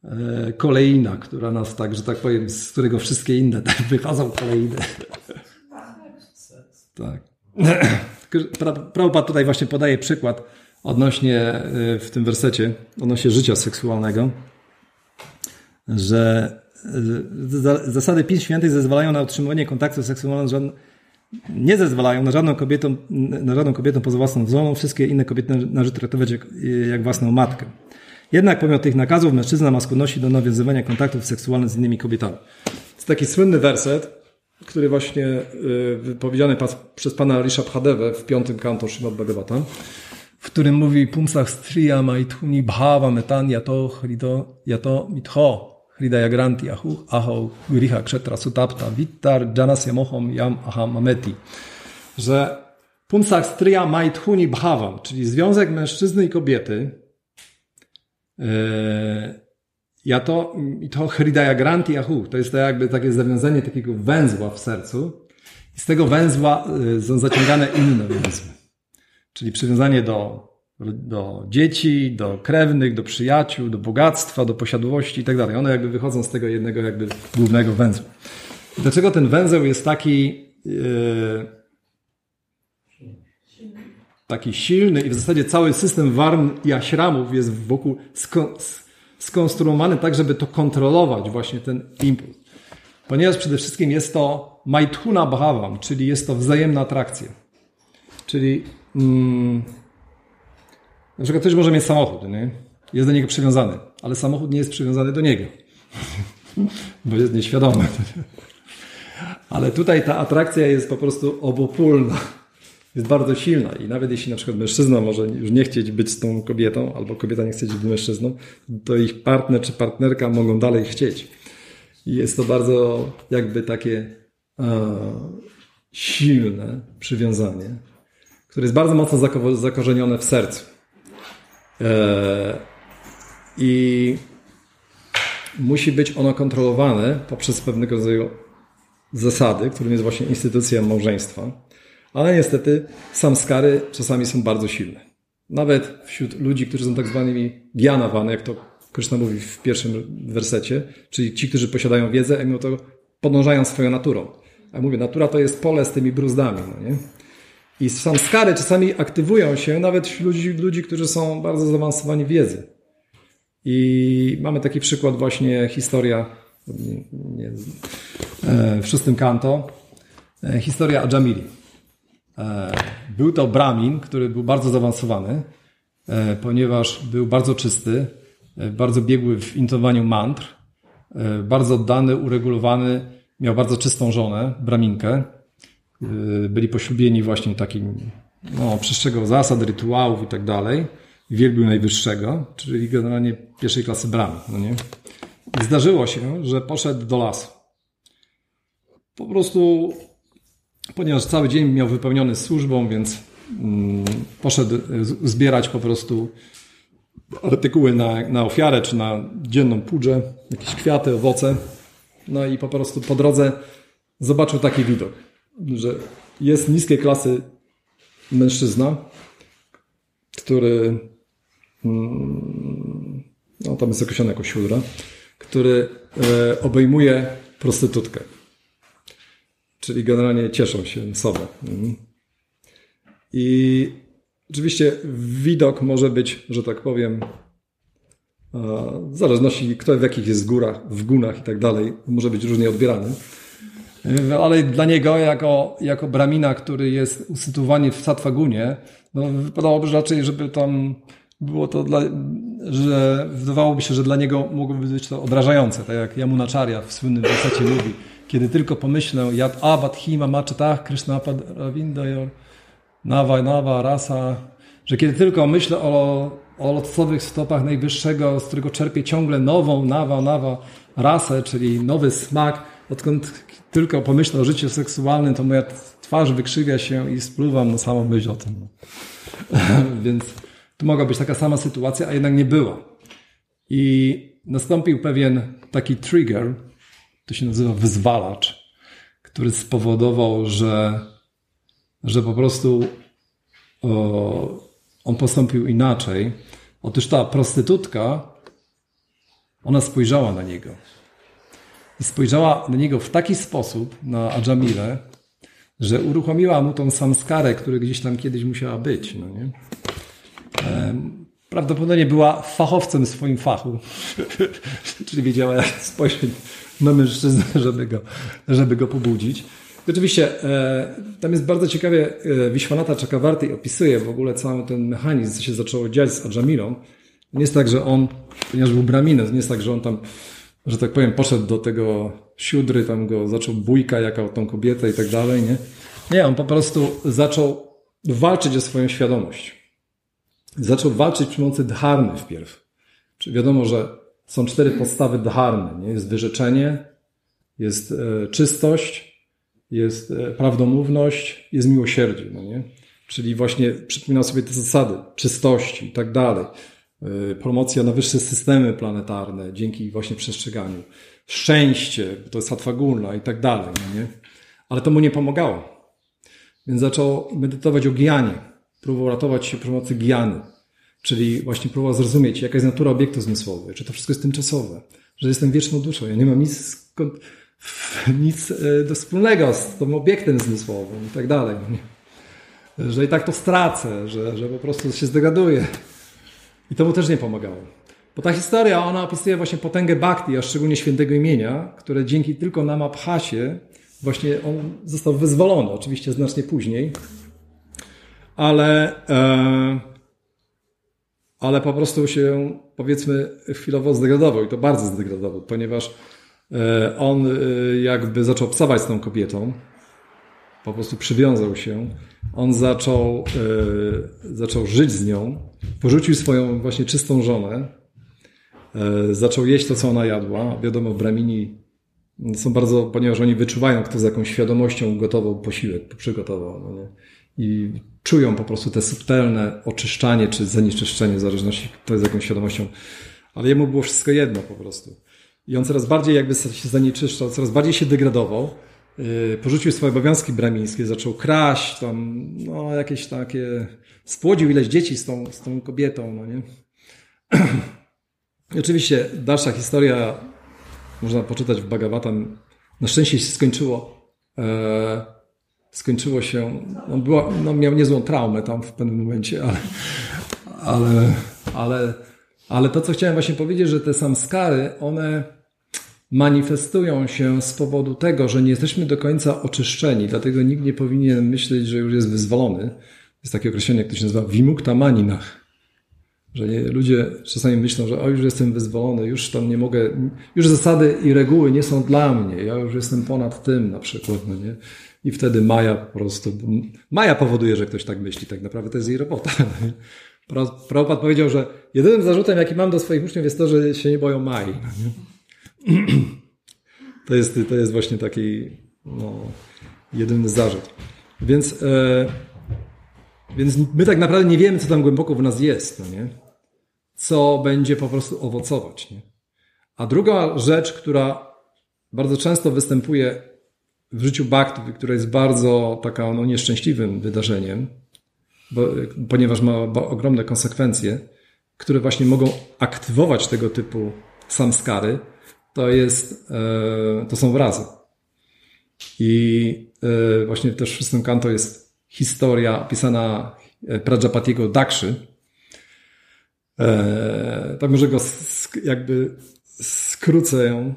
e, kolejna, która nas tak, że tak powiem, z którego wszystkie inne tak wychodzą kolejne. tak. Prabhupada tutaj właśnie podaje przykład odnośnie e, w tym wersecie, odnośnie życia seksualnego, że zasady pism świętych zezwalają na utrzymywanie kontaktu seksualnego nie zezwalają na żadną kobietę, na żadną kobietę poza własną żoną, wszystkie inne kobiety należy traktować jak, jak własną matkę. Jednak pomimo tych nakazów mężczyzna ma skłonności do nawiązywania kontaktów seksualnych z innymi kobietami. To taki słynny werset, który właśnie y, wypowiedziany przez pana Rishabhadewę w piątym kanto Srimad Bhagavatam, w którym mówi Pumsach striya maithuni bhava metan yato hrido yato mitho hridaya granti ahu aho griha kshetra sutapta vittar janasya mohom yam aham ameti. Że Pumsach striya maithuni bhavam, czyli związek mężczyzny i kobiety, yy, ja to, i to Hridaya Granti Ahu, to jest to jakby takie zawiązanie takiego węzła w sercu i z tego węzła y, są zaciągane inne węzły. Czyli przywiązanie do, do dzieci, do krewnych, do przyjaciół, do bogactwa, do posiadłości i tak dalej. One jakby wychodzą z tego jednego jakby głównego węzła. Dlaczego ten węzeł jest taki yy, taki silny i w zasadzie cały system warm i aśramów jest wokół skonstruowany tak, żeby to kontrolować właśnie ten impuls. Ponieważ przede wszystkim jest to maithuna bhavam, czyli jest to wzajemna atrakcja. Czyli mm, na przykład ktoś może mieć samochód, nie? jest do niego przywiązany, ale samochód nie jest przywiązany do niego, bo jest nieświadomy. Ale tutaj ta atrakcja jest po prostu obopólna jest bardzo silna i nawet jeśli na przykład mężczyzna może już nie chcieć być z tą kobietą, albo kobieta nie chce być z mężczyzną, to ich partner czy partnerka mogą dalej chcieć. I jest to bardzo jakby takie e, silne przywiązanie, które jest bardzo mocno zakorzenione w sercu. E, I musi być ono kontrolowane poprzez pewnego rodzaju zasady, którym jest właśnie instytucja małżeństwa ale niestety samskary czasami są bardzo silne. Nawet wśród ludzi, którzy są tak zwanymi gyanawany, jak to Krishna mówi w pierwszym wersecie, czyli ci, którzy posiadają wiedzę, mimo to podążają swoją naturą. A mówię, natura to jest pole z tymi bruzdami, no nie? I samskary czasami aktywują się nawet wśród ludzi, ludzi, którzy są bardzo zaawansowani w wiedzy. I mamy taki przykład właśnie historia nie, nie, w szóstym kanto, e, historia Ajamili. E, był to Brahmin, który był bardzo zaawansowany, e, ponieważ był bardzo czysty, bardzo biegły w intowaniu mantr, bardzo oddany, uregulowany, miał bardzo czystą żonę, Braminkę. Byli poślubieni właśnie takim, no, przestrzegał zasad, rytuałów i tak dalej. Wielbił najwyższego, czyli generalnie pierwszej klasy Brahmin, no nie? I zdarzyło się, że poszedł do lasu. Po prostu ponieważ cały dzień miał wypełniony służbą, więc mm, poszedł zbierać po prostu artykuły na, na ofiarę czy na dzienną pudżę, jakieś kwiaty, owoce. No i po prostu po drodze zobaczył taki widok, że jest niskiej klasy mężczyzna, który mm, no tam jest określony jako siódra, który e, obejmuje prostytutkę. Czyli generalnie cieszą się sobą. Mhm. I oczywiście widok może być, że tak powiem, w zależności kto w jakich jest górach, w gunach i tak dalej, może być różnie odbierany. Ale dla niego, jako, jako bramina, który jest usytuowany w Satwagunie, no, wypadałoby raczej, żeby tam było to dla, że wydawałoby się, że dla niego mogłoby być to odrażające, tak jak Yamunacharya w słynnym wersecie mówi kiedy tylko pomyślę, Yad Abad Hima Maczetach Krishnapad Ravindayor Nawa Nawa Rasa, że kiedy tylko myślę o, o lotosowych stopach Najwyższego, z którego czerpię ciągle nową Nawa Nawa rasę, czyli nowy smak, odkąd tylko pomyślę o życiu seksualnym, to moja twarz wykrzywia się i spluwam na samą myśl o tym. Więc tu mogła być taka sama sytuacja, a jednak nie była. I nastąpił pewien taki trigger, to się nazywa wyzwalacz, który spowodował, że, że po prostu o, on postąpił inaczej. Otóż ta prostytutka, ona spojrzała na niego. I spojrzała na niego w taki sposób, na Adżamilę, że uruchomiła mu tą samskarę, która gdzieś tam kiedyś musiała być. No nie? Prawdopodobnie była fachowcem w swoim fachu, czyli wiedziała jak spojrzeć na mężczyznę, żeby go, żeby go pobudzić. Oczywiście e, tam jest bardzo ciekawie e, Wiśwanata Czakawarty opisuje w ogóle cały ten mechanizm, co się zaczęło dziać z Adżamilą. Nie jest tak, że on, ponieważ był braminem, nie jest tak, że on tam że tak powiem, poszedł do tego siódry, tam go zaczął bójka jako tą kobietę i tak dalej, nie? Nie, on po prostu zaczął walczyć o swoją świadomość. Zaczął walczyć przy pomocy dharmy wpierw. Czyli wiadomo, że są cztery podstawy dharmy, nie? Jest wyrzeczenie, jest e, czystość, jest e, prawdomówność, jest miłosierdzie, no nie? Czyli właśnie przypominał sobie te zasady czystości i tak dalej. E, promocja na wyższe systemy planetarne dzięki właśnie przestrzeganiu. Szczęście, to jest satwagulna i tak dalej, no nie? Ale to mu nie pomagało. Więc zaczął medytować o gianie. Próbował ratować się przy pomocy giany. Czyli właśnie próbował zrozumieć, jaka jest natura obiektu zmysłowego, czy to wszystko jest tymczasowe, że jestem wieczną duszą, ja nie mam nic, nic e, do wspólnego z tym obiektem zmysłowym i tak dalej. Że i tak to stracę, że, że po prostu się zdegraduję. I to mu też nie pomagało. Bo ta historia, ona opisuje właśnie potęgę bhakti, a szczególnie świętego imienia, które dzięki tylko namabhasie właśnie on został wyzwolony, oczywiście znacznie później, ale, e, ale po prostu się powiedzmy chwilowo zdegradował i to bardzo zdegradował, ponieważ e, on e, jakby zaczął psować z tą kobietą, po prostu przywiązał się, on zaczął, zaczął żyć z nią, porzucił swoją właśnie czystą żonę, zaczął jeść to, co ona jadła. Wiadomo, w Bramini są bardzo, ponieważ oni wyczuwają, kto z jaką świadomością gotował posiłek, przygotował. No nie? I czują po prostu te subtelne oczyszczanie czy zanieczyszczenie, w zależności kto z jaką świadomością. Ale jemu było wszystko jedno po prostu. I on coraz bardziej jakby się zanieczyszczał, coraz bardziej się degradował. Yy, porzucił swoje obowiązki bramińskie, zaczął kraść, tam, no, jakieś takie, spłodził ileś dzieci z tą, z tą kobietą, no nie? I oczywiście dalsza historia można poczytać w Bhagavatam. Na szczęście się skończyło. E, skończyło się. No, była, no, miał niezłą traumę tam w pewnym momencie, ale, ale, ale, ale to, co chciałem właśnie powiedzieć, że te samskary, one manifestują się z powodu tego, że nie jesteśmy do końca oczyszczeni, dlatego nikt nie powinien myśleć, że już jest wyzwolony. Jest takie określenie, to się nazywa, vimukta maninach że nie, ludzie czasami myślą, że o, już jestem wyzwolony, już tam nie mogę, już zasady i reguły nie są dla mnie, ja już jestem ponad tym na przykład, no nie? I wtedy Maja po prostu, Maja powoduje, że ktoś tak myśli, tak naprawdę to jest jej robota. Prabhupada powiedział, że jedynym zarzutem, jaki mam do swoich uczniów jest to, że się nie boją Mai. No to jest, to jest właśnie taki no, jedyny zarzut. Więc, e, więc my tak naprawdę nie wiemy, co tam głęboko w nas jest. No nie? co będzie po prostu owocować. Nie? A druga rzecz, która bardzo często występuje w życiu Bhakti, która jest bardzo taka no, nieszczęśliwym wydarzeniem, bo, ponieważ ma ogromne konsekwencje, które właśnie mogą aktywować tego typu samskary, to jest, e, to są wrazy. I e, właśnie też w szóstym kanto jest historia opisana e, Prajapatiego Dakszy, tak może go jakby skrócę ją.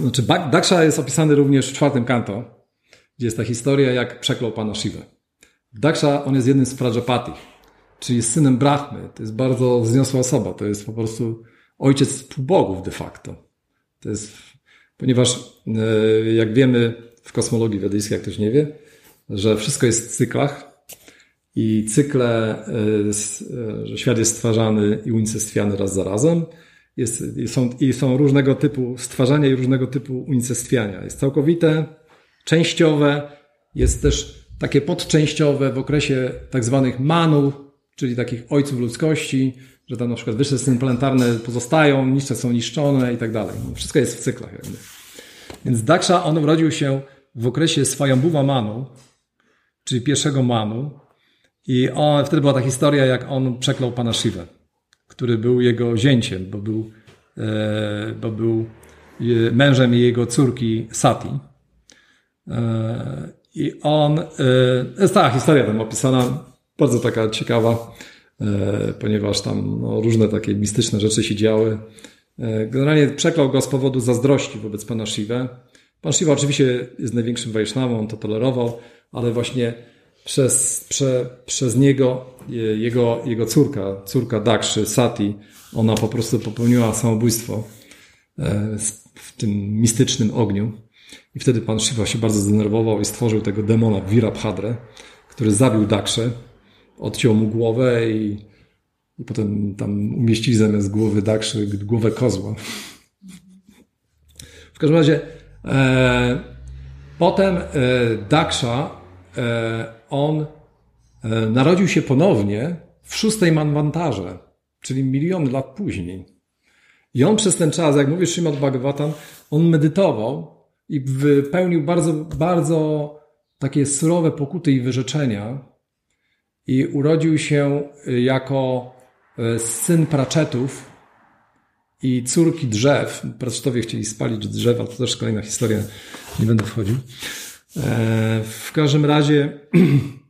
Znaczy, Daksha jest opisany również w czwartym kanto, gdzie jest ta historia, jak przeklął pana Shiva. Daksha, on jest jednym z Prajapati, czyli synem Brahmy. To jest bardzo wzniosła osoba. To jest po prostu ojciec półbogów de facto. To jest, ponieważ e, jak wiemy w kosmologii wedyjskiej, jak ktoś nie wie, że wszystko jest w cyklach, i cykle, e, e, że świat jest stwarzany i unicestwiany raz za razem. Jest, są, I są różnego typu stwarzania i różnego typu unicestwiania. Jest całkowite, częściowe, jest też takie podczęściowe w okresie tak zwanych manów, czyli takich ojców ludzkości, że tam na przykład wyższe systemy planetarne pozostają, niższe są niszczone i tak dalej. Wszystko jest w cyklach. Jakby. Więc Daksha, on urodził się w okresie Swajambuwa Manu, czyli pierwszego Manu, i on, wtedy była ta historia, jak on przeklął pana Shiva, który był jego zięciem, bo był, e, bo był mężem jego córki Sati. E, I on, e, jest ta historia tam opisana, bardzo taka ciekawa, e, ponieważ tam no, różne takie mistyczne rzeczy się działy. E, generalnie przeklął go z powodu zazdrości wobec pana Shiva. Pan Shiva oczywiście jest największym Wajsznawą, on to tolerował, ale właśnie przez, prze, przez niego, jego, jego córka, córka Dakszy, Sati, ona po prostu popełniła samobójstwo. e, w tym mistycznym ogniu. I wtedy pan Shiva się bardzo zdenerwował i stworzył tego demona Virabhadrę, który zabił Dakszę, odciął mu głowę i, i potem tam umieścili zamiast głowy Dakszy głowę kozła. W każdym razie e, potem e, Daksza, e, on e, narodził się ponownie w szóstej manwantarze, czyli miliony lat później. I on przez ten czas, jak mówisz Srimad Bhagavatam, on medytował i wypełnił bardzo, bardzo takie surowe pokuty i wyrzeczenia i urodził się jako e, syn praczetów i córki drzew. Pracetowie chcieli spalić drzewa, to też kolejna historia, nie będę wchodził. E, w każdym razie,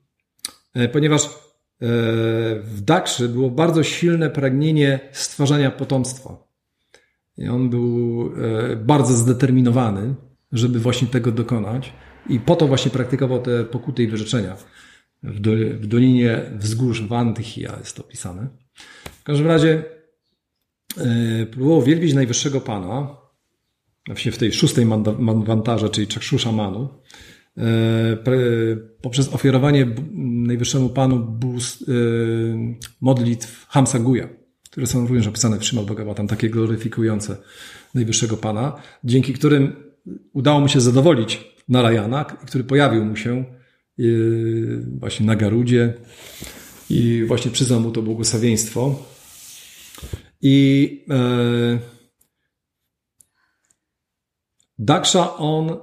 e, ponieważ w Dakszy było bardzo silne pragnienie stwarzania potomstwa. I on był bardzo zdeterminowany żeby właśnie tego dokonać. I po to właśnie praktykował te pokuty i wyrzeczenia. W, do, w Dolinie Wzgórz Wantychia jest to opisane. W każdym razie yy, próbował wielbić Najwyższego Pana, właśnie w tej szóstej manwantarze, czyli Czakshusza Manu, yy, poprzez ofiarowanie Najwyższemu Panu yy, modlitw Hamsaguya, które są również opisane w Srimad Bhagavatam, takie gloryfikujące Najwyższego Pana, dzięki którym udało mu się zadowolić Narayana, który pojawił mu się właśnie na Garudzie i właśnie przyznał mu to błogosławieństwo. I e, Daksza, on y,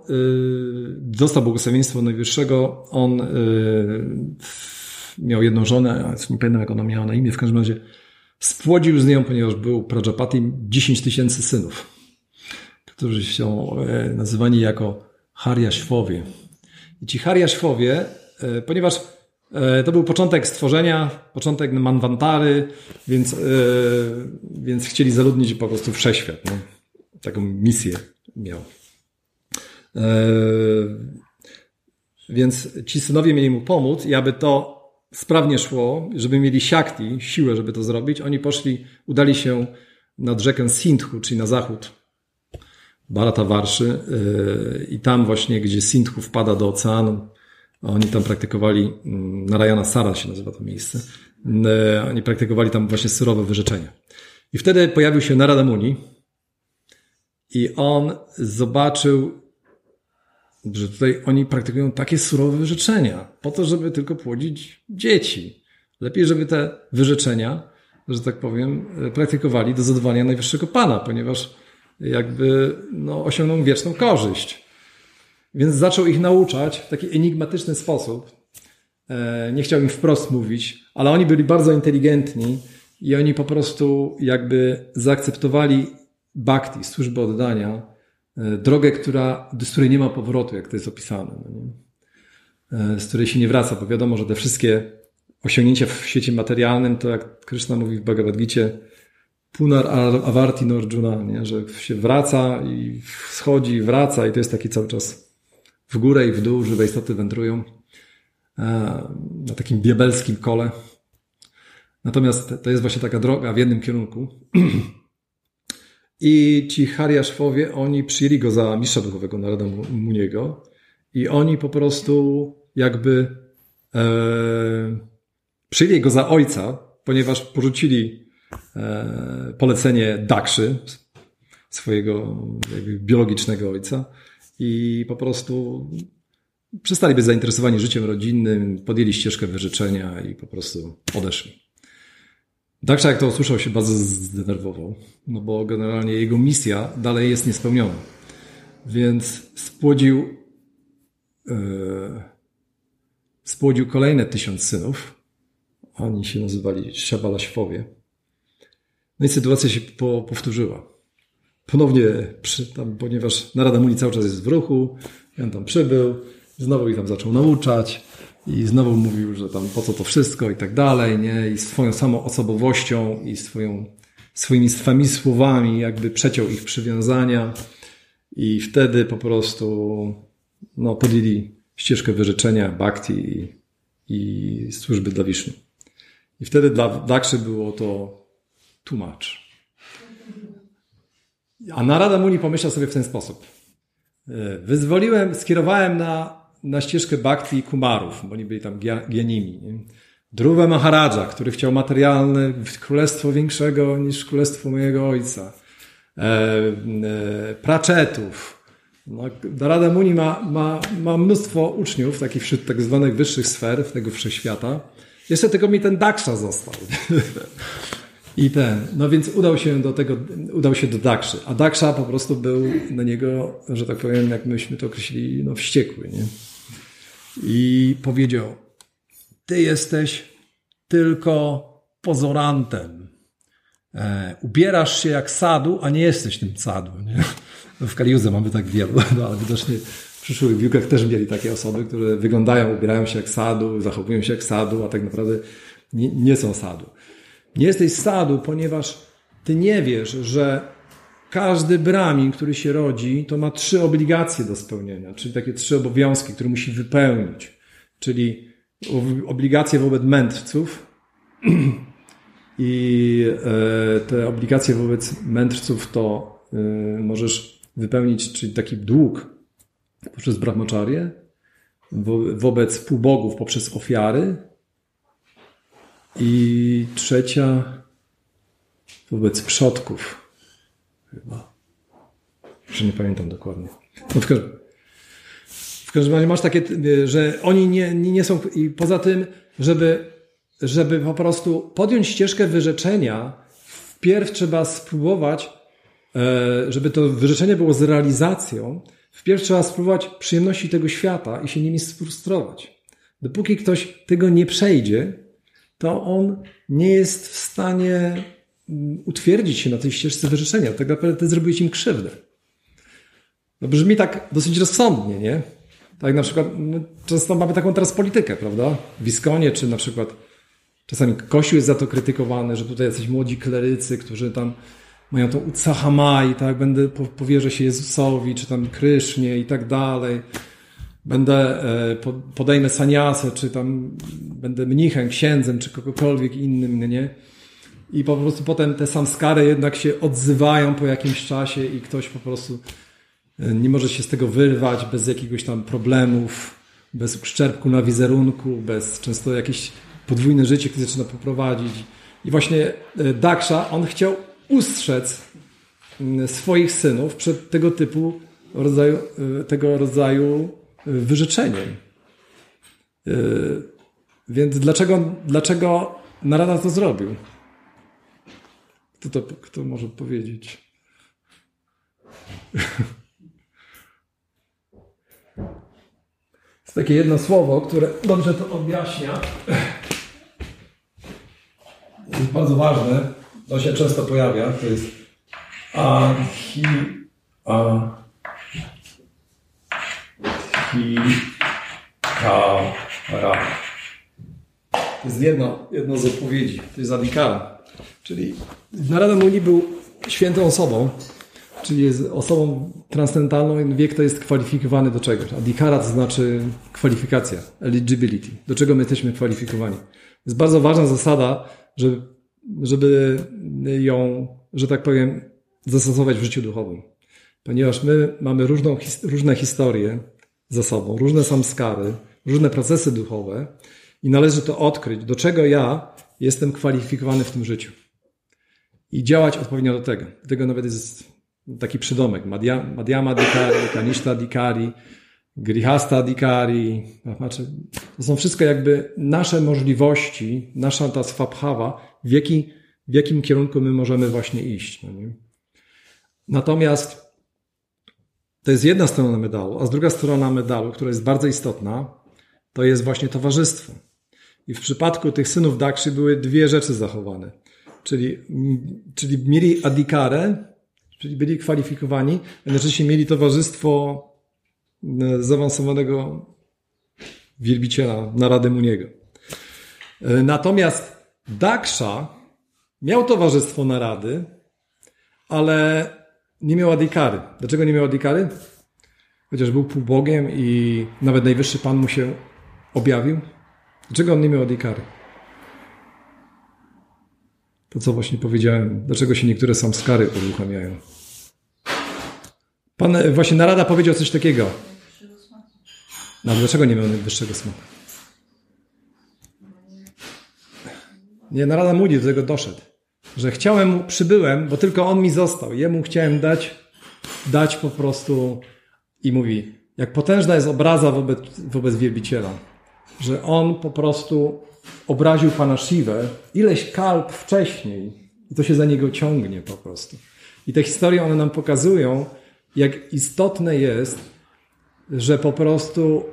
dostał błogosławieństwo Najwyższego, on y, miał jedną żonę, nie pamiętam jak ona miała na imię, w każdym razie spłodził z nią, ponieważ był Prajapatim, 10 tysięcy synów którzy są e, nazywani jako Hariaszwowie. I ci Hariaszwowie, e, ponieważ e, to był początek stworzenia, początek Manwantary, więc, więc chcieli zaludnić po prostu wszechświat. No. Taką misję miał. Więc ci synowie mieli mu pomóc i aby to sprawnie szło, żeby mieli siakti, siłę, żeby to zrobić, oni poszli, udali się nad rzekę Sindhu, czyli na zachód Barata Warszy y, i tam właśnie, gdzie Sindhu wpada do oceanu, oni tam praktykowali, mm, Narayana Sara się nazywa to miejsce, y, oni praktykowali tam właśnie surowe wyrzeczenia. I wtedy pojawił się Narada Muni i on zobaczył, że tutaj oni praktykują takie surowe wyrzeczenia, po to, żeby tylko płodzić dzieci. Lepiej, żeby te wyrzeczenia, że tak powiem, praktykowali do zadowolenia Najwyższego Pana, ponieważ jakby no, osiągnął wieczną korzyść. Więc zaczął ich nauczać w taki enigmatyczny sposób. E, nie chciał im wprost mówić, ale oni byli bardzo inteligentni i oni po prostu jakby zaakceptowali bhakti, służbę oddania, e, drogę, która, z której nie ma powrotu, jak to jest opisane. No e, z której się nie wraca, bo wiadomo, że te wszystkie osiągnięcia w świecie materialnym, to jak Krishna mówi w Bhagavad Gita, Punar Avarti Norjuna, nie? że się wraca i schodzi, wraca i to jest taki cały czas w górę i w dół, żywe istoty wędrują e, na takim diabelskim kole. Natomiast to jest właśnie taka droga w jednym kierunku. I ci Hariaszwowie, oni przyjęli go za mistrza duchowego Naroda Muniego i oni po prostu jakby e, przyjęli go za ojca, ponieważ porzucili polecenie Dakszy, swojego biologicznego ojca i po prostu przestali być zainteresowani życiem rodzinnym, podjęli ścieżkę wyrzeczenia i po prostu odeszli. Daksza, jak to usłyszał, się bardzo zdenerwował, no bo generalnie jego misja dalej jest niespełniona. Więc spłodził, yy, spłodził kolejne tysiąc synów. Oni się nazywali Szabalaśwowie. No i sytuacja się po, powtórzyła. Ponownie, przy, tam, ponieważ Narada Muni cały czas jest w ruchu, on tam przybył, znowu ich tam zaczął nauczać i znowu mówił, że tam po co to wszystko i tak dalej, nie? I swoją samą osobowością i swoją, swoimi swami słowami jakby przeciął ich przywiązania i wtedy po prostu no, podjęli ścieżkę wyrzeczenia bhakti i, i służby dla Wisznu. I wtedy dla Dakszy było to tłumacz. A Narada Muni pomyślał sobie w ten sposób. E, wyzwoliłem, skierowałem na, na ścieżkę Bhakti Kumarów, bo oni byli tam genimi. Druwa Maharadża, który chciał materialne królestwo większego niż królestwo mojego ojca. E, e, Praczetów. No, Narada Muni ma, ma, ma mnóstwo uczniów, takich wśród tak zwanych wyższych sfer tego wszechświata. Jeszcze tylko mi ten Daksza został. I ten, no więc udał się do tego, udał się do Dakszy, a Daksza po prostu był na niego, że tak powiem, jak myśmy to określili, no wściekły, nie? I powiedział, ty jesteś tylko pozorantem. E, ubierasz się jak sadu, a nie jesteś tym sadu, nie? No w Kaliuze mamy tak wielu, no ale widocznie w przyszłych wiłkach też mieli takie osoby, które wyglądają, ubierają się jak sadu, zachowują się jak sadu, a tak naprawdę nie, nie są sadu. Nie jesteś sadu, ponieważ ty nie wiesz, że każdy bramin, który się rodzi, to ma trzy obligacje do spełnienia, czyli takie trzy obowiązki, które musi wypełnić. Czyli obligacje wobec mędrców i e, te obligacje wobec mędrców to e, możesz wypełnić, czyli taki dług poprzez brahmaczarię, wobec półbogów poprzez ofiary i trzecia wobec przodków. Chyba. Że nie pamiętam dokładnie. No w, każdym, w każdym razie masz takie, że oni nie, nie są. I poza tym, żeby, żeby po prostu podjąć ścieżkę wyrzeczenia, wpierw trzeba spróbować, e, żeby to wyrzeczenie było z realizacją, wpierw trzeba spróbować przyjemności tego świata i się nimi sfrustrować. Dopóki ktoś tego nie przejdzie, to on nie jest w stanie mm, utwierdzić się na tej ścieżce wyrzeczenia. Tak naprawdę ty zrobiłeś im krzywdę. No brzmi tak dosyć rozsądnie, nie? Tak na przykład, no, często mamy taką teraz politykę, prawda? W Iskonie, czy na przykład czasami Kościół jest za to krytykowany, że tutaj jacyś młodzi klerycy, którzy tam mają tą utsahamai, tak? Będę, powierzę się Jezusowi, czy tam Krysznie i tak dalej będę, e, podejmę saniasę, czy tam będę mnichem, księdzem, czy kogokolwiek innym, nie? I po prostu potem te samskary jednak się odzywają po jakimś czasie i ktoś po prostu e, nie może się z tego wyrwać bez jakiegoś tam problemów, bez uszczerbku na wizerunku, bez często jakieś podwójne życie, które zaczyna poprowadzić. I właśnie e, Daksza, on chciał ustrzec mm, swoich synów przed tego typu rodzaju, tego rodzaju wyrzeczeniem. E, więc dlaczego, dlaczego Narada to zrobił? Kto, to, kto może powiedzieć? Jest takie jedno słowo, które dobrze to objaśnia. Jest bardzo ważne. To się często pojawia. To jest ahi, a, Adhikara. To jest jedno, jedno z odpowiedzi. To jest Adhikara. Czyli Narada Muni był świętą osobą, czyli jest osobą transcendentalną i wie, kto jest kwalifikowany do czegoś. Adhikara to znaczy kwalifikacja, eligibility. Do czego my jesteśmy kwalifikowani. Jest bardzo ważna zasada, żeby, żeby ją, że tak powiem, zastosować w życiu duchowym. Ponieważ my mamy różną, różne historie, za sobą, różne samskary, różne procesy duchowe i należy to odkryć, do czego ja jestem kwalifikowany w tym życiu. I działać odpowiednio do tego. Dlatego nawet jest taki przydomek. Madhyama Dikari, Kanishta Dikari, Grihasta Dikari. Znaczy, to są wszystko jakby nasze możliwości, nasza ta swabhawa, w, jaki, w jakim kierunku my możemy właśnie iść. No Natomiast to jest jedna strona medalu, a z druga strona medalu, która jest bardzo istotna, to jest właśnie towarzystwo. I w przypadku tych synów Dakszy były dwie rzeczy zachowane. Czyli, czyli mieli adikarę, czyli byli kwalifikowani, jednocześnie mieli towarzystwo e, zaawansowanego wielbiciela Narady Muniego. E, natomiast Daksza miał towarzystwo Narady, ale nie miał adikary. Dlaczego nie miał adikary? Chociaż był półbogiem i nawet najwyższy Pan mu się objawił. Dlaczego on nie miał adikary? To co właśnie powiedziałem. Dlaczego się niektóre samskary uruchamiają? Pan e, właśnie Narada powiedział coś takiego. No dlaczego nie miał najwyższego smoka? Nie, Narada Mudi do tego doszedł. Że chciałem przybyłem, bo tylko on mi został. Jemu chciałem dać, dać po prostu i mówi, jak potężna jest obraza wobec, wobec wielbiciela, że on po prostu obraził pana Shivę ileś kalb wcześniej i to się za niego ciągnie po prostu. I te historie, one nam pokazują, jak istotne jest, że po prostu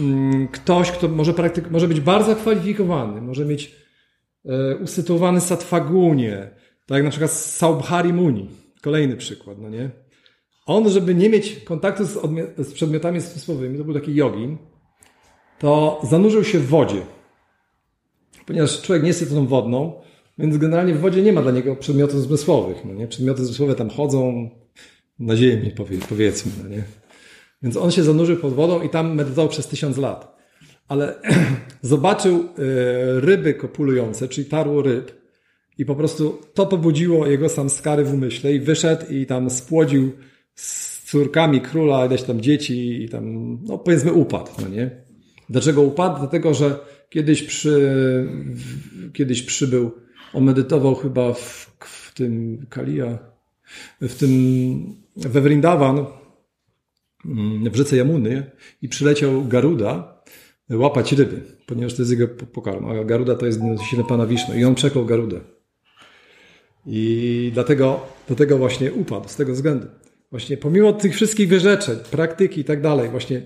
mm, ktoś, kto może, praktyk- może być bardzo kwalifikowany, może mieć usytuowany satwagunie, tak jak na przykład Saubhari Muni, kolejny przykład, no nie? On, żeby nie mieć kontaktu z, z przedmiotami zmysłowymi, to był taki jogin, to zanurzył się w wodzie. Ponieważ człowiek nie jest istotą wodną, więc generalnie w wodzie nie ma dla niego przedmiotów zmysłowych. No nie? Przedmioty zmysłowe tam chodzą na ziemi, powie, powiedzmy. No nie? Więc on się zanurzył pod wodą i tam medytował przez tysiąc lat. Ale zobaczył e, ryby kopulujące, czyli tarło ryb i po prostu to pobudziło jego samskary w umyśle i wyszedł i tam spłodził z córkami króla ileś tam dzieci i tam, no powiedzmy upadł, no nie? Dlaczego upadł? Dlatego, że kiedyś przy, kiedyś przybył, on medytował chyba w, w tym Kalia, w tym, we Vrindavan, mm, w rzece Jamuny i przyleciał Garuda łapać ryby, ponieważ to jest jego pokarm, a Garuda to jest silny pana Wisznu i on przeklął Garudę. I dlatego, dlatego właśnie upadł, z tego względu. Właśnie pomimo tych wszystkich wyrzeczeń, praktyki i tak dalej, właśnie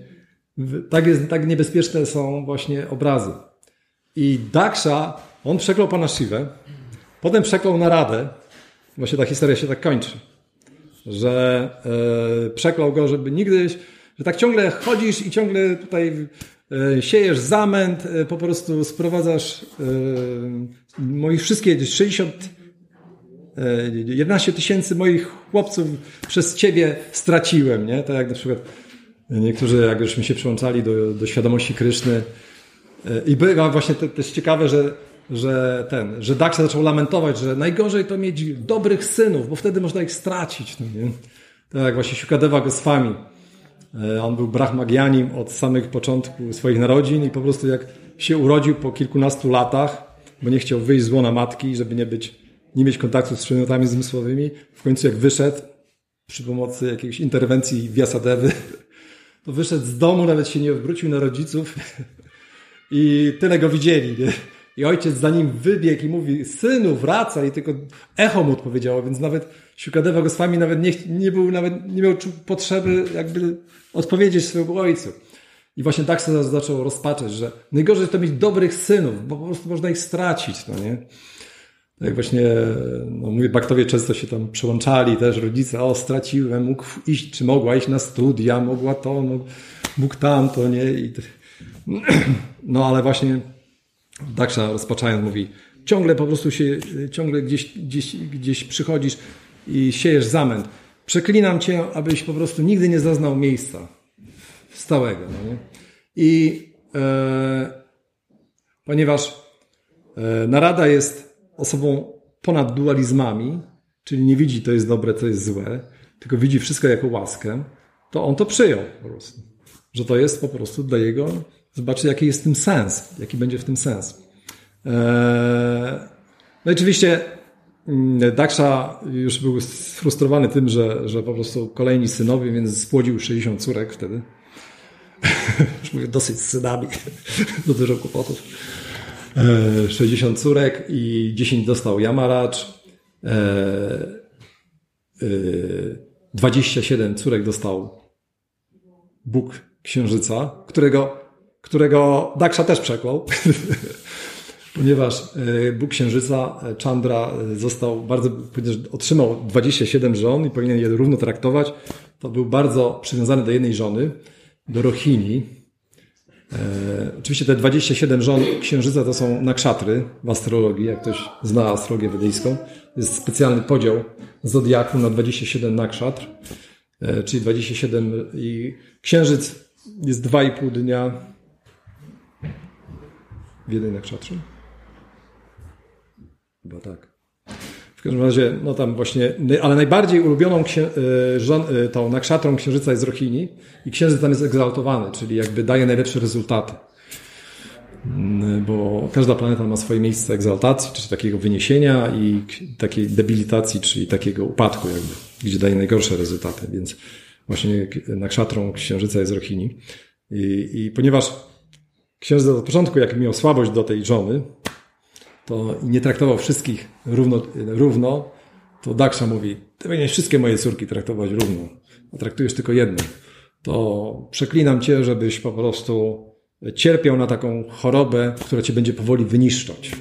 tak, jest, tak niebezpieczne są właśnie obrazy. I Daksha, on przeklął pana Shivę, potem przeklął Naradę, właśnie ta historia się tak kończy, że e, przeklął go, żeby nigdy, że tak ciągle chodzisz i ciągle tutaj siejesz zamęt, e, po prostu sprowadzasz e, moich wszystkie 60 11 e, tysięcy moich chłopców przez ciebie straciłem, nie? Tak jak na przykład niektórzy, jak żeśmy się przyłączali do, do świadomości Kryszny e, i było właśnie te, też ciekawe, że, że ten, że Daksha zaczął lamentować, że najgorzej to mieć dobrych synów, bo wtedy można ich stracić, no nie? Tak właśnie Shukadeva Goswami. E, on był brahmagianim od samych początku swoich narodzin i po prostu jak się urodził po kilkunastu latach, bo nie chciał wyjść z łona matki, żeby nie być nie mieć kontaktu z przedmiotami zmysłowymi. W końcu jak wyszedł przy pomocy jakiejś interwencji Wiasadewy, to wyszedł z domu, nawet się nie odwrócił na rodziców i tyle go widzieli. Nie? I ojciec za nim wybiegł i mówi, synu, wraca i tylko echo mu odpowiedziało, więc nawet Siukadewa Goswami nawet nie, nie był, nawet nie miał potrzeby jakby odpowiedzieć swojemu ojcu. I właśnie tak sobie zaczął rozpaczać, że najgorzej to mieć dobrych synów, bo po prostu można ich stracić, no nie? jak właśnie, no mówię, baktowie często się tam przełączali też, rodzice, o straciłem, mógł iść, czy mogła iść na studia, mogła to, mógł, mógł tamto, nie? I, no ale właśnie Daksza rozpaczając mówi, ciągle po prostu się, ciągle gdzieś, gdzieś, gdzieś przychodzisz i siejesz zamęt. Przeklinam cię, abyś po prostu nigdy nie zaznał miejsca stałego. No nie? I e, ponieważ e, narada jest osobą ponad dualizmami, czyli nie widzi to jest dobre, to jest złe, tylko widzi wszystko jako łaskę, to on to przyjął po prostu. Że to jest po prostu dla jego, zobaczy jaki jest w tym sens, jaki będzie w tym sens. Eee, no i oczywiście mm, Daksza już był sfrustrowany tym, że, że po prostu kolejni synowie, więc spłodził 60 córek wtedy. już mówię, dosyć z synami, do dużo kłopotów. 60 e, córek i 10 dostał Yamaracz. 27 e, e, córek dostał Bóg Księżyca, którego, którego Daksza też przeklął, ponieważ Bóg Księżyca, Chandra, został bardzo, otrzymał 27 żon i powinien je równo traktować. To był bardzo przywiązany do jednej żony, do Rohini, E, oczywiście te 27 żon księżyca to są nakszatry w astrologii, jak ktoś zna astrologię wedyjską. Jest specjalny podział zodiaku na 27 nakszatr, e, czyli 27 i księżyc jest 2,5 dnia w jednej nakszatrze. Chyba tak. W każdym razie, no tam właśnie, ale najbardziej ulubioną księ, y, żon, y, tą nakszatrą księżyca jest Rohini i księżyc tam jest egzaltowany, czyli jakby daje najlepsze rezultaty. Mm, bo każda planeta ma swoje miejsce egzaltacji, czyli takiego wyniesienia i takiej debilitacji, czyli takiego upadku jakby, gdzie daje najgorsze rezultaty, więc właśnie nakszatrą księżyca jest Rohini. I, i ponieważ księżyc od początku, jak miał słabość do tej żony, to nie traktował wszystkich równo, równo to Daksza mówi, ty powinieneś wszystkie moje córki traktować równo, a traktujesz tylko jedną. To przeklinam cię, żebyś po prostu cierpiał na taką chorobę, która cię będzie powoli wyniszczać.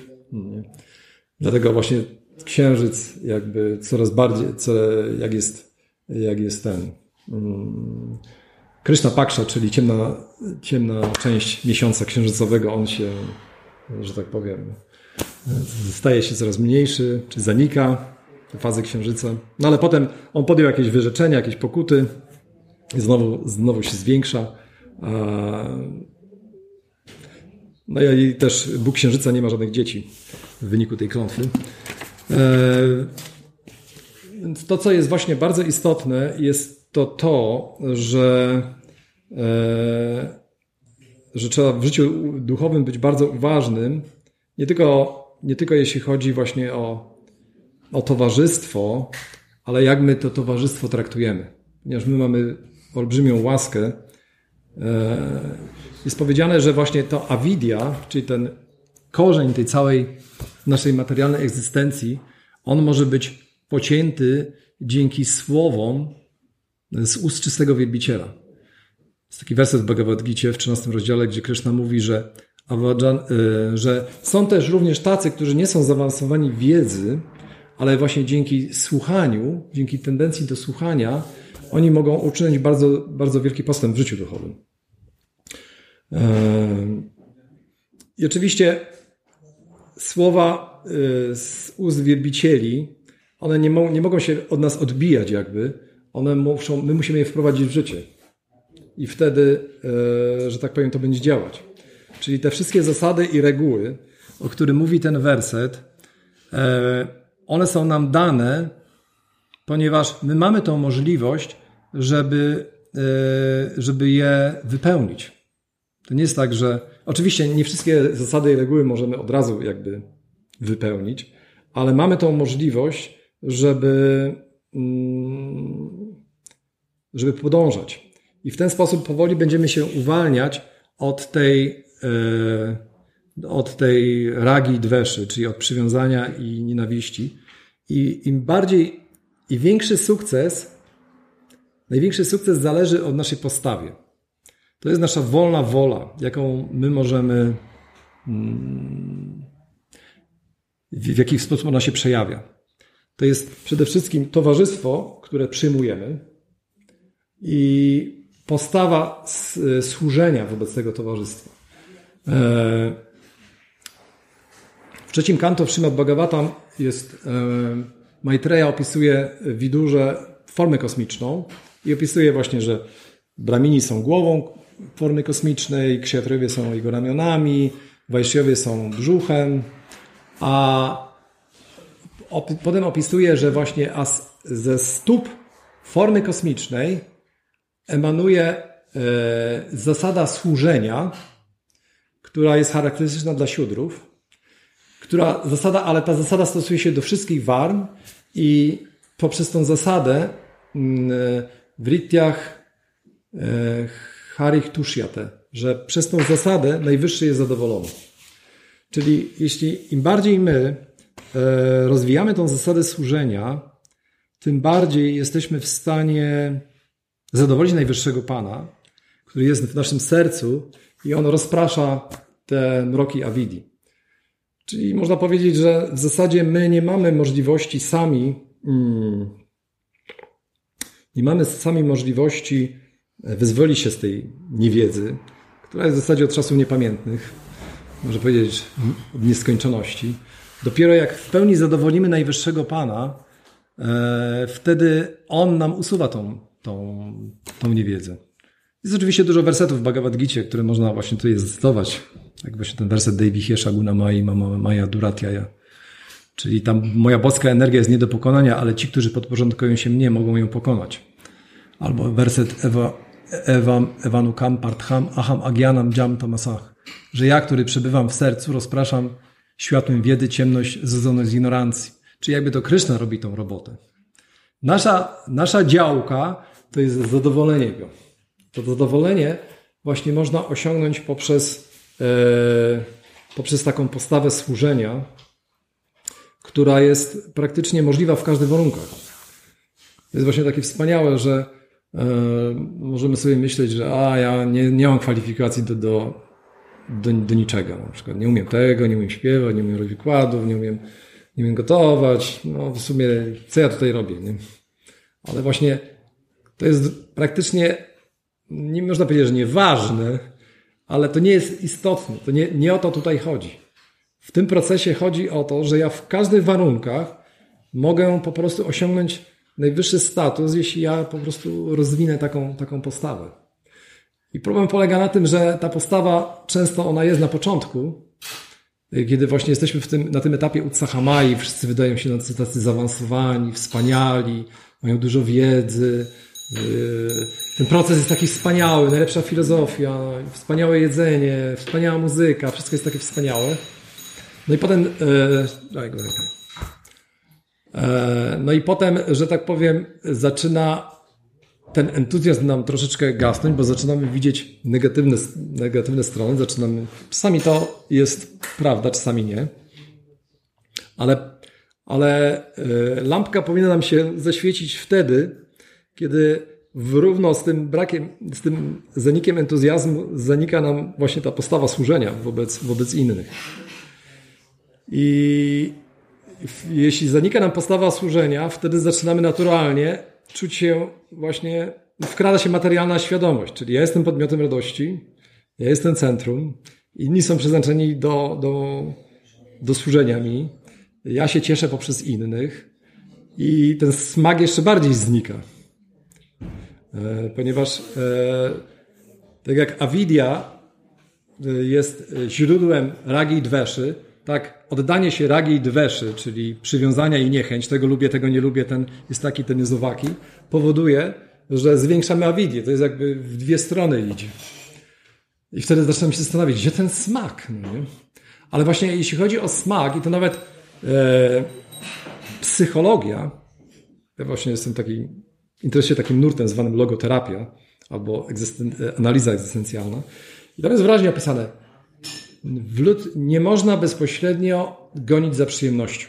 Dlatego właśnie księżyc jakby coraz bardziej, jak jest, jak jest ten Kryszna Paksza, czyli ciemna, ciemna część miesiąca księżycowego, on się, że tak powiem, staje się coraz mniejszy, czy zanika te fazy księżyca. No ale potem on podjął jakieś wyrzeczenia, jakieś pokuty i znowu, znowu się zwiększa. No i też Bóg Księżyca nie ma żadnych dzieci w wyniku tej klątwy. E, więc to, co jest właśnie bardzo istotne, jest to to, że, że trzeba w życiu duchowym być bardzo uważnym, nie tylko, nie tylko jeśli chodzi właśnie o, o towarzystwo, ale jak my to towarzystwo traktujemy. Ponieważ my mamy olbrzymią łaskę. E, jest powiedziane, że właśnie to awidia, czyli ten korzeń tej całej naszej materialnej egzystencji, on może być pocięty dzięki słowom z ust czystego wielbiciela. Jest taki werset w Bhagavad Gita w 13 rozdziale, gdzie Krishna mówi, że Y, że są też również tacy, którzy nie są zaawansowani wiedzy, ale właśnie dzięki słuchaniu, dzięki tendencji do słuchania, oni mogą uczynić bardzo, bardzo wielki postęp w życiu duchowym. I oczywiście słowa y, z ust wielbicieli, one nie, mo nie mogą się od nas odbijać jakby, one muszą, my musimy je wprowadzić w życie. I wtedy, y, że tak powiem, to będzie działać. Czyli te wszystkie zasady i reguły, o których mówi ten werset, e, one są nam dane, ponieważ my mamy tą możliwość, żeby, e, żeby je wypełnić. To nie jest tak, że oczywiście nie wszystkie zasady i reguły możemy od razu jakby wypełnić, ale mamy tą możliwość, żeby, mm, żeby podążać. I w ten sposób powoli będziemy się uwalniać od tej E, od tej ragi dweszy, czyli od przywiązania i nienawiści. I im bardziej i większy sukces, największy sukces zależy od naszej postawie. To jest nasza wolna wola, jaką my możemy, mm, w jaki sposób ona się przejawia. To jest przede wszystkim towarzystwo, które przyjmujemy i postawa służenia wobec tego towarzystwa. E, w trzecim kanto w Srimad Bhagavatam jest e, Maitreya opisuje w Widurze formę kosmiczną i opisuje właśnie, że Bramini są głową formy kosmicznej, ksiatrowie są jego ramionami, wajszowie są brzuchem, a potem opisuje, że właśnie ze stóp formy kosmicznej emanuje e, zasada służenia, która jest charakterystyczna dla siódrów, która zasada, ale ta zasada stosuje się do wszystkich warm i poprzez tą zasadę mm, w Ritiach e, Harich Tushiate, że przez tą zasadę najwyższy jest zadowolony. Czyli jeśli im bardziej my e, rozwijamy tą zasadę służenia, tym bardziej jesteśmy w stanie zadowolić najwyższego Pana, który jest w naszym sercu i on rozprasza te mroki Awidi. Czyli można powiedzieć, że w zasadzie my nie mamy możliwości sami, mm, nie mamy sami możliwości wyzwolić się z tej niewiedzy, która jest w zasadzie od czasów niepamiętnych, można powiedzieć od nieskończoności. Dopiero jak w pełni zadowolimy Najwyższego Pana, e, wtedy On nam usuwa tą, tą, tą niewiedzę. Jest oczywiście dużo wersetów w Bhagavad Gita, które można właśnie tutaj zacytować. Jak właśnie ten werset Devi Hiesha Guna Mai Mama Maya Duratyaya. Czyli tam moja boska energia jest nie do pokonania, ale ci, którzy podporządkują się mnie, mogą ją pokonać. Albo werset Ewa, Evam, Evanukam Partham Aham Agianam Jam Tamasach. Że ja, który przebywam w sercu, rozpraszam światłem wiedzy ciemność zrodzoną z ignorancji. Czyli jakby to Kryszna robi tą robotę. Nasza, nasza działka to jest zadowolenie go. To zadowolenie właśnie można osiągnąć poprzez, e, poprzez taką postawę służenia, która jest praktycznie możliwa w każdych warunkach. To jest właśnie takie wspaniałe, że e, możemy sobie myśleć, że a ja nie, nie mam kwalifikacji do, do, do, do niczego. Na przykład nie umiem tego, nie umiem śpiewać, nie umiem robić wykładów, nie umiem, nie umiem gotować. No w sumie co ja tutaj robię? Nie? Ale właśnie to jest praktycznie, nie można powiedzieć, że nieważne, ale to nie jest istotne. To nie, nie o to tutaj chodzi. W tym procesie chodzi o to, że ja w każdych warunkach mogę po prostu osiągnąć najwyższy status, jeśli ja po prostu rozwinę taką, taką postawę. I problem polega na tym, że ta postawa często ona jest na początku, kiedy właśnie jesteśmy w tym, na tym etapie Utsahamai, wszyscy wydają się tacy zaawansowani, wspaniali, mają dużo wiedzy. Yy, ten proces jest taki wspaniały, najlepsza filozofia, wspaniałe jedzenie, wspaniała muzyka, wszystko jest takie wspaniałe. No i potem, e, e, no i potem, że tak powiem, zaczyna ten entuzjazm nam troszeczkę gasnąć, bo zaczynamy widzieć negatywne, negatywne strony, zaczynamy, czasami to jest prawda, czasami nie, ale, ale lampka powinna nam się zaświecić wtedy, kiedy równo z tym brakiem, z tym zanikiem entuzjazmu zanika nam właśnie ta postawa służenia wobec, wobec innych. I jeśli zanika nam postawa służenia, wtedy zaczynamy naturalnie czuć się właśnie, wkrada się materialna świadomość, czyli ja jestem podmiotem radości, ja jestem centrum, inni są przeznaczeni do, do, do służenia mi, ja się cieszę poprzez innych i ten smak jeszcze bardziej znika. E, ponieważ e, tak jak awidia e, jest źródłem ragi i dweszy, tak, oddanie się ragi i dweszy, czyli przywiązania i niechęć, tego lubię, tego nie lubię, ten jest taki, ten jest owaki, powoduje, że zwiększamy awidię. To jest jakby w dwie strony idzie. I wtedy zaczynam się zastanawiać, gdzie ten smak? No? Ale właśnie jeśli chodzi o smak, i to nawet e, psychologia, ja właśnie jestem taki, interesuję się takim nurtem zwanym logoterapia, albo egzysten, analiza egzystencjalna. I tam jest wyraźnie opisane, w lud nie można bezpośrednio gonić za przyjemnością.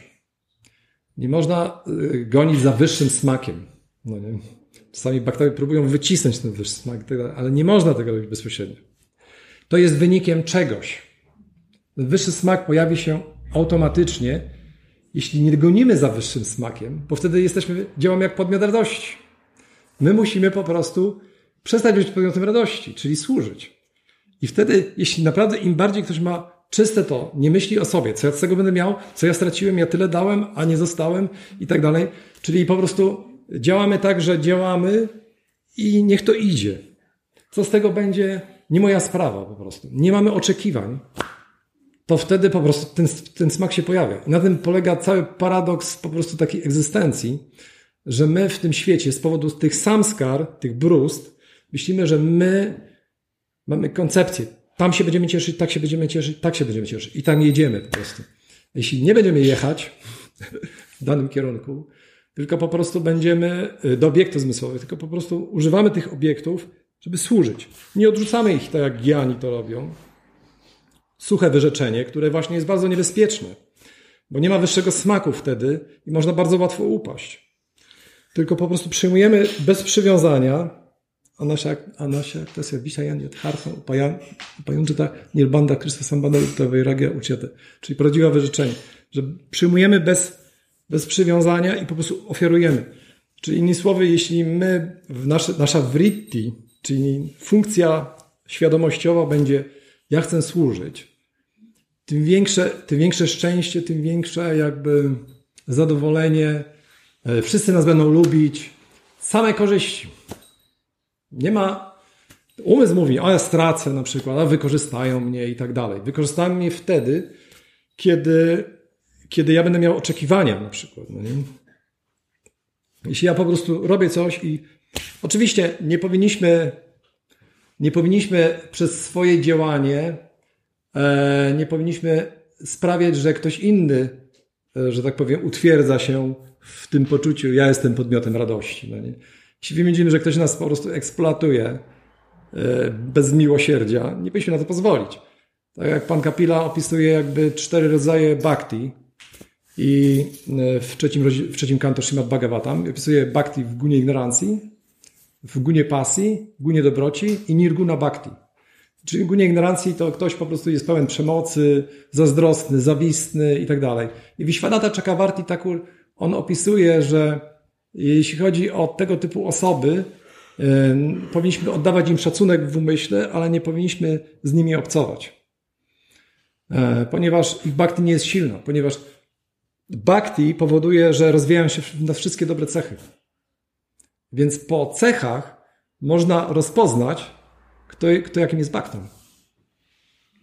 Nie można y, gonić za wyższym smakiem. No nie? Czasami bakterie próbują wycisnąć ten wyższy smak, tak ale nie można tego robić bezpośrednio. To jest wynikiem czegoś. Ten wyższy smak pojawi się automatycznie, jeśli nie gonimy za wyższym smakiem, bo wtedy jesteśmy, działamy jak podmiot radości. My musimy po prostu przestać być podmiotem radości, czyli służyć. I wtedy, jeśli naprawdę im bardziej ktoś ma czyste to, nie myśli o sobie, co ja z tego będę miał, co ja straciłem, ja tyle dałem, a nie zostałem i tak dalej. Czyli po prostu działamy tak, że działamy i niech to idzie. Co z tego będzie, nie moja sprawa po prostu. Nie mamy oczekiwań. To wtedy po prostu ten, ten smak się pojawia. I na tym polega cały paradoks po prostu takiej egzystencji, że my w tym świecie z powodu tych samskar, tych brust, myślimy, że my mamy koncepcję. Tam się będziemy cieszyć, tak się będziemy cieszyć, tak się będziemy cieszyć. I tam jedziemy po prostu. Jeśli nie będziemy jechać w danym kierunku, tylko po prostu będziemy y, do obiektów zmysłowych, tylko po prostu używamy tych obiektów, żeby służyć. Nie odrzucamy ich tak, jak Giani to robią. Suche wyrzeczenie, które właśnie jest bardzo niebezpieczne, bo nie ma wyższego smaku wtedy i można bardzo łatwo upaść. Tylko po prostu przyjmujemy bez przywiązania Anasha, Anasha Tasya Vishayan Yadhartha Upajunczyta Nirbanda Krishna Sambanda Vairagya Uciete. Czyli prawdziwe wyrzeczenie, że przyjmujemy bez, bez przywiązania i po prostu ofiarujemy. Czyli innymi słowy, jeśli my, nasze, nasza vritti, czyli funkcja świadomościowa będzie ja chcę służyć, tym większe, tym większe szczęście, tym większe jakby zadowolenie, wszyscy nas będą lubić, same korzyści. Nie ma. Umysł mówi, a ja stracę na przykład, a wykorzystają mnie i tak dalej. Wykorzystają mnie wtedy, kiedy, kiedy ja będę miał oczekiwania na przykład. No nie? Jeśli ja po prostu robię coś i oczywiście nie powinniśmy, nie powinniśmy przez swoje działanie, e, nie powinniśmy sprawiać, że ktoś inny, e, że tak powiem, utwierdza się w tym poczuciu, ja jestem podmiotem radości. No nie? Jeśli widzimy, że ktoś nas po prostu eksploatuje e, bez miłosierdzia, nie powinniśmy na to pozwolić. Tak jak pan Kapila opisuje jakby cztery rodzaje bhakti i e, w trzecim, w trzecim kanto Srimad Bhagavatam opisuje bhakti w gunie ignorancji, w gunie pasji, gunie dobroci i nirguna bhakti. Czyli gunie ignorancji to ktoś po prostu jest pełen przemocy, zazdrosny, zawistny i tak dalej. I Vishwanatha Chakravarti Thakur, on opisuje, że jeśli chodzi o tego typu osoby, yy, powinniśmy oddawać im szacunek w umyśle, ale nie powinniśmy z nimi obcować. Yy, ponieważ ich bhakti nie jest silna, ponieważ bhakti powoduje, że rozwijają się na wszystkie dobre cechy. Więc po cechach można rozpoznać, kto, kto jakim jest baktą.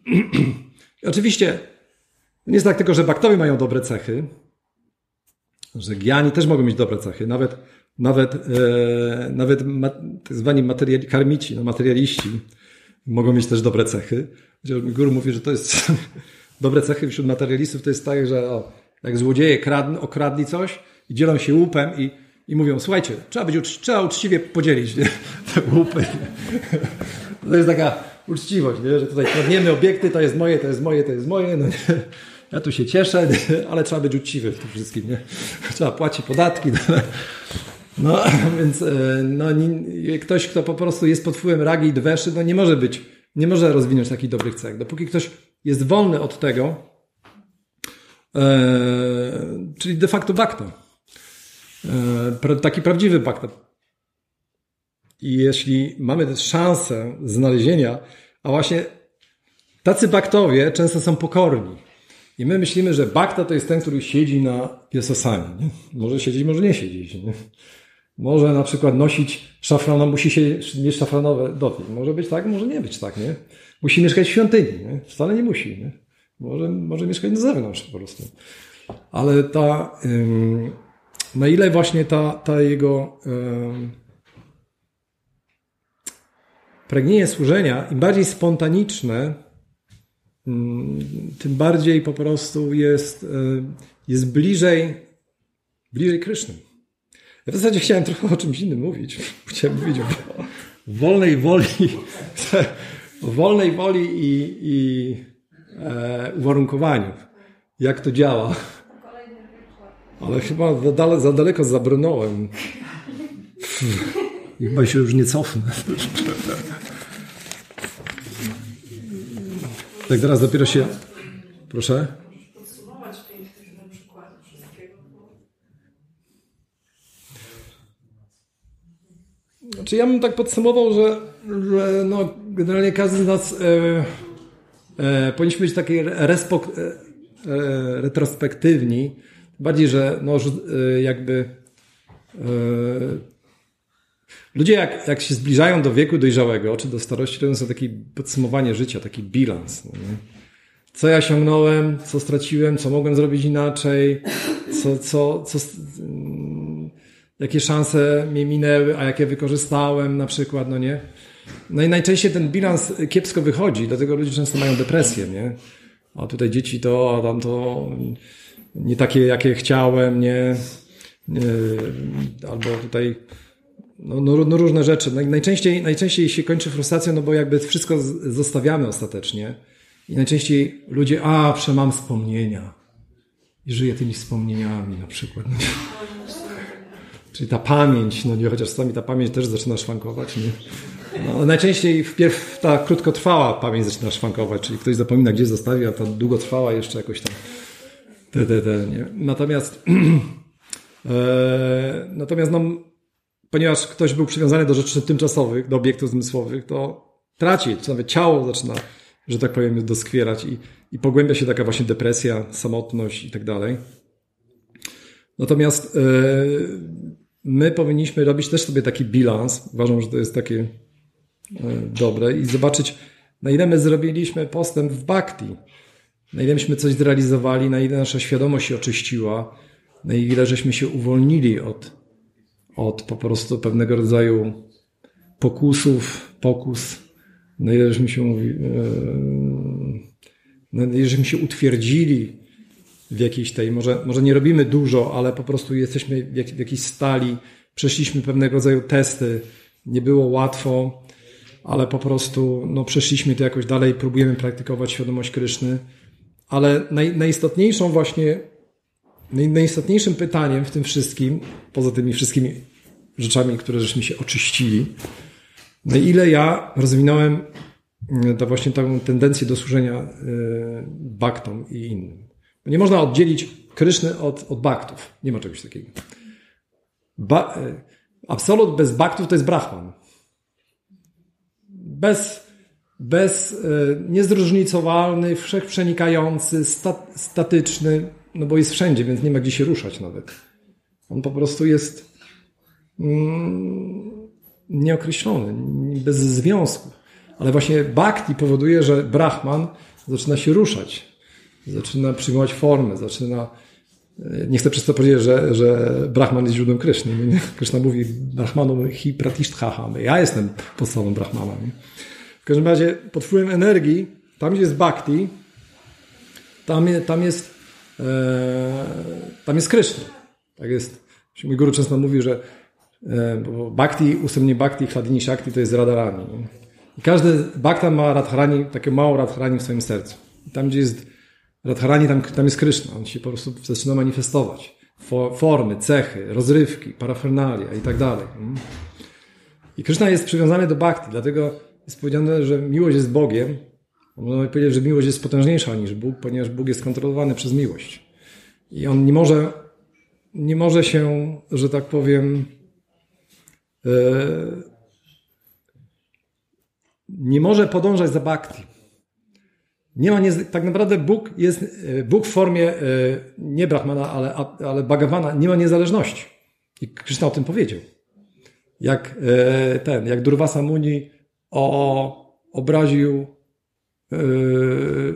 oczywiście nie jest tak tylko, że baktowie mają dobre cechy, że giani też mogą mieć dobre cechy. Nawet, nawet, e, nawet ma, tak zwani materiali, karmici, no materialiści mogą mieć też dobre cechy. Guru mówi, że to jest dobre cechy wśród materialistów, to jest tak, że o, jak złodzieje kradn, okradli coś i dzielą się łupem i, i mówią, słuchajcie, trzeba, być, trzeba uczciwie podzielić nie? te łupy. To jest taka uczciwość, nie? że tutaj kradniemy obiekty, to jest moje, to jest moje, to jest moje. No nie? Ja tu się cieszę, ale trzeba być uczciwy w tym wszystkim. Nie? Trzeba płacić podatki. No, więc e, no, ktoś, kto po prostu jest pod wpływem ragi i dweszy, no nie może być, nie może rozwinąć takich dobrych cech. Dopóki ktoś jest wolny od tego, e, czyli de facto bakta, e, taki prawdziwy bakta. I jeśli mamy szansę znalezienia, a właśnie tacy baktowie często są pokorni. I my myślimy, że bakta to jest ten, który siedzi na piesosanie. Nie? Może siedzieć, może nie siedzieć. Nie? Może na przykład nosić szafraną, musi się mieć szafranowe doty. Może być tak, może nie być tak, nie? Musi mieszkać w świątyni, nie? Wcale nie musi, nie? Może, może mieszkać na zewnątrz po prostu. Ale ta, ym, na ile właśnie ta, ta jego ym, pragnienie służenia, im bardziej spontaniczne, tym bardziej po prostu jest, e, jest bliżej, bliżej Kryszny. Ja w zasadzie chciałem trochę o czymś innym mówić. Chciałem mówić o wolnej woli, wolnej woli i, i e, uwarunkowaniu. Jak to działa. Ale chyba za, dale, za daleko zabrnąłem. Chyba się już nie cofnę. Tak teraz dopiero się... Proszę? Podsumować wszystkiego. Znaczy ja bym tak podsumował, że, że no, generalnie każdy z nas e, e, powinniśmy być taki respok, e, e, retrospektywni. Bardziej, że no, e, jakby e, Ludzie, jak, jak się zbliżają do wieku dojrzałego, czy do starości, robią sobie takie podsumowanie życia, taki bilans. No co ja osiągnąłem, co straciłem, co mogłem zrobić inaczej, co, co, co, mm, jakie szanse mi minęły, a jakie wykorzystałem na przykład, no nie? No i najczęściej ten bilans kiepsko wychodzi, dlatego ludzie często mają depresję, nie? A tutaj dzieci to, a tam to nie takie, jakie chciałem, nie? Albo tutaj no, no, no, różne rzeczy. Najczęściej, najczęściej się kończy frustracją, no bo jakby wszystko zostawiamy ostatecznie. I najczęściej ludzie, a, przemam wspomnienia. I żyję tymi wspomnieniami na przykład. Czyli ta pamięć, no nie, chociaż czasami ta pamięć też zaczyna szwankować, nie? No, najczęściej wpierw ta krótkotrwała pamięć zaczyna szwankować, czyli ktoś zapomina, gdzie zostawił, a ta długotrwała jeszcze jakoś tam. Te, te, te, nie? Natomiast, e, natomiast no, ponieważ ktoś był przywiązany do rzeczy tymczasowych, do obiektów zmysłowych, to traci, czy nawet ciało zaczyna, że tak powiem, doskwierać i, i pogłębia się taka właśnie depresja, samotność i tak dalej. Natomiast yy, my powinniśmy robić też sobie taki bilans. Uważam, że to jest takie yy, dobre i zobaczyć, na ile my zrobiliśmy postęp w bhakti. na ile myśmy coś zrealizowali, na ile nasza świadomość się oczyściła, na ile żeśmy się uwolnili od, od po prostu pewnego rodzaju pokusów, pokus, na ile żeśmy się, e, na ile żeśmy się utwierdzili w jakiejś tej, może, może nie robimy dużo, ale po prostu jesteśmy w, jak, w jakiejś stali, przeszliśmy pewnego rodzaju testy, nie było łatwo, ale po prostu no, przeszliśmy to jakoś dalej, próbujemy praktykować świadomość Kryszny, ale naj, najistotniejszą właśnie, najistotniejszym pytaniem w tym wszystkim, poza tymi wszystkimi rzeczami, które żeśmy się oczyścili, na ile ja rozwinąłem mm, to właśnie taką tendencję do służenia y, baktom i innym. Nie można oddzielić Kryszny od, od baktów. Nie ma czegoś takiego. Ba, y, absolut bez baktów to jest brahman. Bez, bez y, niezróżnicowalny, wszechprzenikający, sta, statyczny, no bo jest wszędzie, więc nie ma gdzie się ruszać nawet. On po prostu jest mm, nieokreślony, bez związku. Ale właśnie bhakti powoduje, że brahman zaczyna się ruszać, zaczyna przyjmować formę, zaczyna. E, nie chcę przez to powiedzieć, że, że Brahman jest źródłem Kryszny. Kryszna mówi Brahmanu hi pratishthaha. Ja jestem podstawą Brahmana. Nie? W każdym razie pod wpływem energii, tam gdzie jest bhakti, tam, tam jest tam jest Kryszna. Tak jest. Mój guru często mówi, że e, bhakti, ustępnie bhakti, chladini shakti to jest radarani. I każdy bhakta ma radharani, takie mało radharani w swoim sercu. I tam gdzie jest Radharani tam, tam jest Kryszna, on się po prostu zaczyna manifestować. Formy, cechy, rozrywki, parafernalia i tak dalej. I Kryszna jest przywiązany do bhakti, dlatego jest powiedziane, że miłość jest Bogiem. Można powiedzieć, że miłość jest potężniejsza niż Bóg, ponieważ Bóg jest kontrolowany przez miłość. I on nie może, nie może się, że tak powiem, e, nie może podążać za bhakti. Nie ma, nie, tak naprawdę Bóg jest, e, Bóg w formie e, nie Brahmana, ale, ale nie ma niezależności. I Krishna o tym powiedział. Jak ten, jak Durvasa Muni o, obraził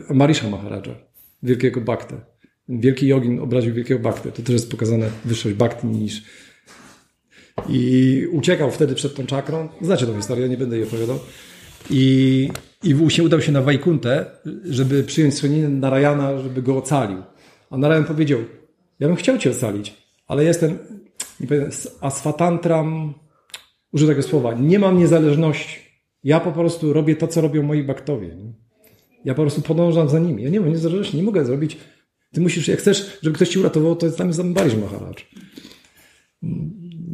Marisha Maharaja, wielkiego Bhaktę. Wielki jogin obraził wielkiego Bhaktę. To też jest pokazane wyższość Bhakti niż... I uciekał wtedy przed tą czakrą. Znacie tą historię, nie będę jej opowiadał. I i się udał się na Wajkuntę, żeby przyjąć schronienie Narayana, żeby go ocalił. A Narayan powiedział, ja bym chciał cię ocalić, ale jestem, nie powiem, asfatantram, użyję tego słowa, nie mam niezależności. Ja po prostu robię to, co robią moi baktowie. Nie? Ja po prostu podążam za nimi. Ja nie mam niezależności, nie mogę zrobić. Ty musisz, jak chcesz, żeby ktoś ci uratował, to tam Zambarisz Maharaj.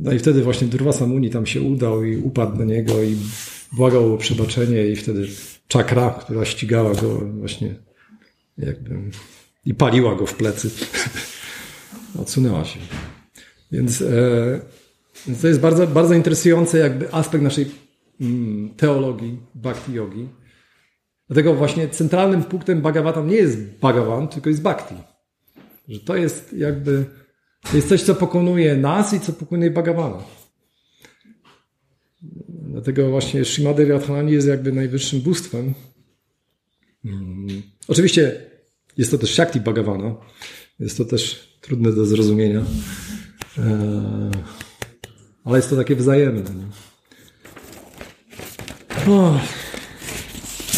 No i wtedy właśnie Durvasa Muni tam się udał i upadł na niego i błagał o przebaczenie i wtedy czakra, która ścigała go właśnie jakby i paliła go w plecy. Odsunęła się. Więc, e, to jest bardzo, bardzo interesujący jakby aspekt naszej mm, teologii, bhakti yogi. Dlatego właśnie centralnym punktem Bhagavatam nie jest Bhagavan, tylko jest bhakti. Że to jest jakby, jest coś, co pokonuje nas i co pokonuje Bhagavana. Dlatego właśnie Shrimad Radharani jest jakby najwyższym bóstwem. Hmm. Oczywiście jest to też Shakti Bhagavana. Jest to też trudne do zrozumienia. Eee, ale jest to takie wzajemne.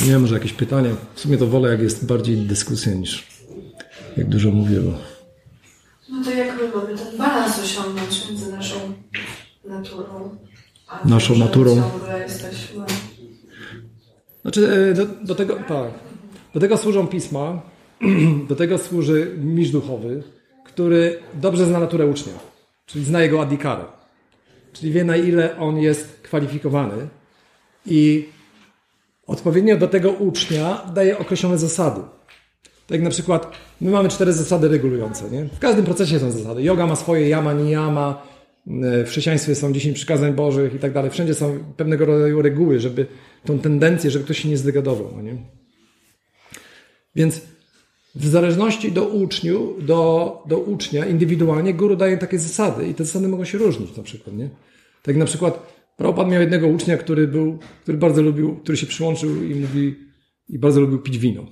Nie wiem, może jakieś pytania. W sumie to wolę, jak jest bardziej dyskusja niż jak dużo mówię. Bo... No to jak my mamy ten balans osiągnąć między naszą naturą naszą naturą. Znaczy, e, do, do, tego, tak, do tego służą pisma, do tego służy mistrz duchowy, który dobrze zna naturę ucznia, czyli zna jego adikarę, czyli wie na ile on jest kwalifikowany i odpowiednio do tego ucznia daje określone zasady. Tak jak na przykład my mamy cztery zasady regulujące. Nie? W każdym procesie są zasady. Yoga ma swoje yama, niyama, w chrześcijaństwie są 10 przykazań bożych i tak dalej. Wszędzie są pewnego rodzaju reguły, żeby tą tendencję, żeby ktoś się nie zdegadował. No nie? Więc w zależności do uczniu, do, do ucznia indywidualnie guru daje takie zasady i te zasady mogą się różnić na przykład. Nie? Tak na przykład Prabhupada miał jednego ucznia, który był, który bardzo lubił, który się przyłączył i mówi, i bardzo lubił pić wino.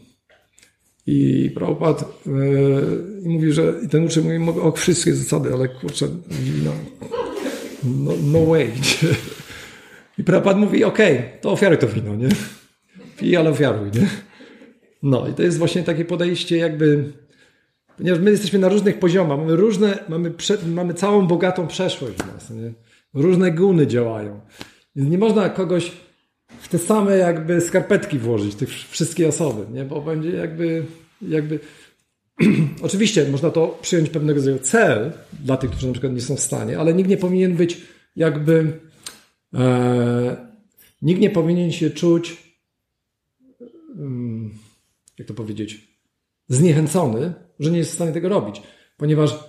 I Prabhupada yy, i mówi, że i ten uczeń mówi, mogę o wszystkie zasady, ale kurczę, no, no, no way. I Prabhupada mówi, okej, okay, to ofiaruj to wino, nie? Pij, ale ofiaruj, nie? No i to jest właśnie takie podejście jakby, ponieważ my jesteśmy na różnych poziomach, mamy różne, mamy, prze, mamy całą bogatą przeszłość w nas, nie? Różne guny działają. Więc nie można kogoś w te same jakby skarpetki włożyć, tych wszystkie osoby, nie? Bo będzie jakby, jakby oczywiście można to przyjąć pewnego rodzaju cel dla tych, którzy na przykład nie są w stanie, ale nikt nie powinien być jakby e, nikt nie powinien się czuć mm, jak to powiedzieć zniechęcony, że nie jest w stanie tego robić, ponieważ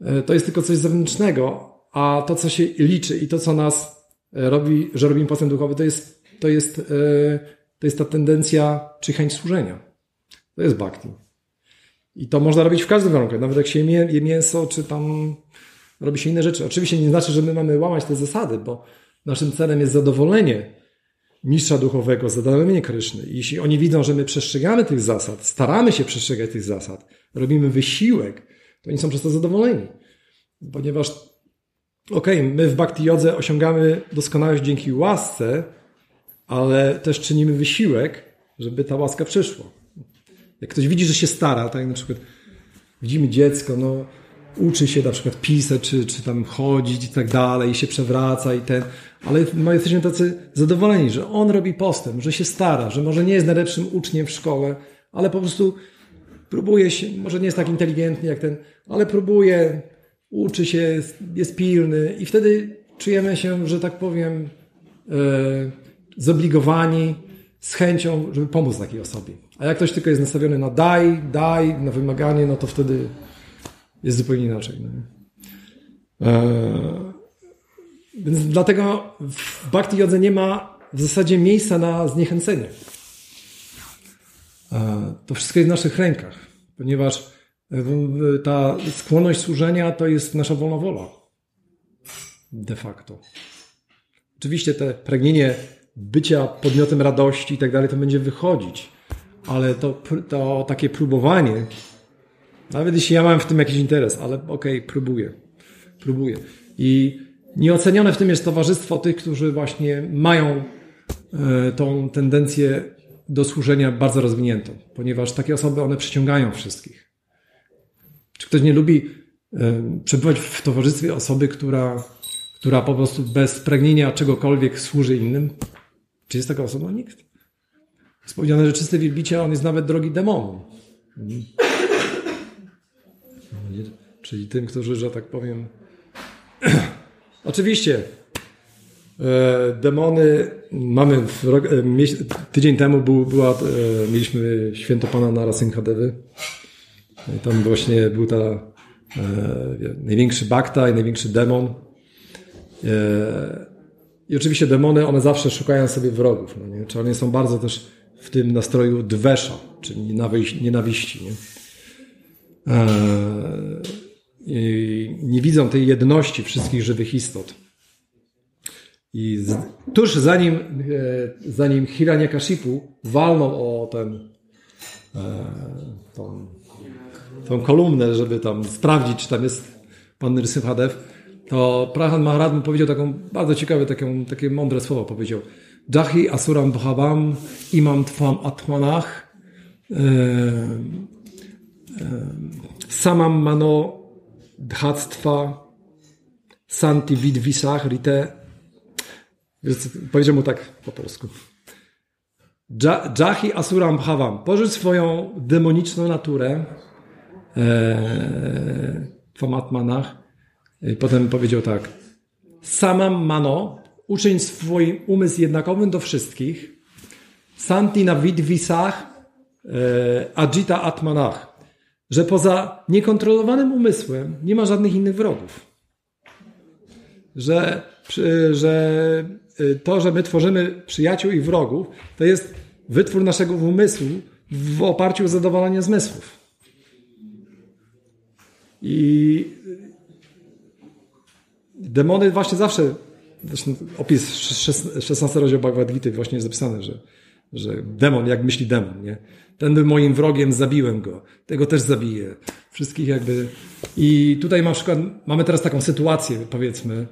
e, to jest tylko coś zewnętrznego, a to, co się liczy i to, co nas e, robi, że robimy postęp duchowy, to jest, to jest, e, to jest ta tendencja czy chęć służenia. To jest bhakti. I to można robić w każdym warunku, nawet jak się je mięso, czy tam robi się inne rzeczy. Oczywiście nie znaczy, że my mamy łamać te zasady, bo naszym celem jest zadowolenie mistrza duchowego, zadowolenie Kryszny. I jeśli oni widzą, że my przestrzegamy tych zasad, staramy się przestrzegać tych zasad, robimy wysiłek, to oni są przez to zadowoleni. Ponieważ okej, okay, my w Bhakti Jodze osiągamy doskonałość dzięki łasce, ale też czynimy wysiłek, żeby ta łaska przyszła. Jak ktoś widzi, że się stara, tak na przykład widzimy dziecko, no uczy się na przykład pisać, czy, czy tam chodzić i tak dalej, i się przewraca i ten, ale my jesteśmy tacy zadowoleni, że on robi postęp, że się stara, że może nie jest najlepszym uczniem w szkole, ale po prostu próbuje się, może nie jest tak inteligentny jak ten, ale próbuje, uczy się, jest, pilny i wtedy czujemy się, że tak powiem, e, zobligowani z chęcią, żeby pomóc takiej osobie. A jak ktoś tylko jest nastawiony na daj, daj, na wymaganie, no to wtedy jest zupełnie inaczej. No. E, więc dlatego w Bhakti Jodze nie ma w zasadzie miejsca na zniechęcenie. E, to wszystko jest w naszych rękach, ponieważ ta skłonność służenia to jest nasza wolna wola. De facto. Oczywiście te pragnienie bycia podmiotem radości i tak dalej, to będzie wychodzić, ale to, to takie próbowanie, nawet jeśli ja mam w tym jakiś interes, ale okej, okay, próbuję, próbuję. I nieocenione w tym jest towarzystwo tych, którzy właśnie mają e, tą tendencję do służenia bardzo rozwiniętą, ponieważ takie osoby, one przyciągają wszystkich. Czy ktoś nie lubi e, przebywać w towarzystwie osoby, która, która po prostu bez pragnienia czegokolwiek służy innym? Czy jest taka osoba? Nikt. Jest że czysty wielbiciel, on jest nawet drogi demonom. Mhm. Czyli tym, którzy, że tak powiem... Oczywiście e, demony mamy rok, tydzień temu był, była, mieliśmy święto Pana Narasimhadewy i tam właśnie był ta e, największy bakta i największy demon. E, I oczywiście demony, one zawsze szukają sobie wrogów. No nie? Czy one są bardzo też w tym nastroju dwesza, czyli nienawiści. Nie? E, nie widzą tej jedności wszystkich żywych istot. I z, tuż zanim, e, zanim Hiranyakashipu walnął o ten, e, tą kolumnę, żeby tam sprawdzić, czy tam jest pan Nrsimhadev, to Prahan Maharaj mu powiedział taką bardzo ciekawe, taką, takie mądre słowo powiedział. Jahi asuram bhavam imam tvam atmanach e, e, samam mano dhactva santi vidvisach rite powiedział mu tak po polsku. Jahi asuram bhavam. Porzuć swoją demoniczną naturę E, potem powiedział tak. Samam mano, uczyń swój umysł jednakowym do wszystkich. Santi na vidvisach, e, ajita atmanach. Że poza niekontrolowanym umysłem nie ma żadnych innych wrogów. Że, że e, to, że my tworzymy przyjaciół i wrogów, to jest wytwór naszego umysłu w oparciu o zadowolenie zmysłów. I demony właśnie zawsze, zresztą opis 16 rozdział Bhagavad Gita właśnie jest zapisane, że że demon, jak myśli demon, nie? Ten był moim wrogiem, zabiłem go. Tego też zabiję. Wszystkich jakby. I tutaj na przykład mamy teraz taką sytuację, powiedzmy,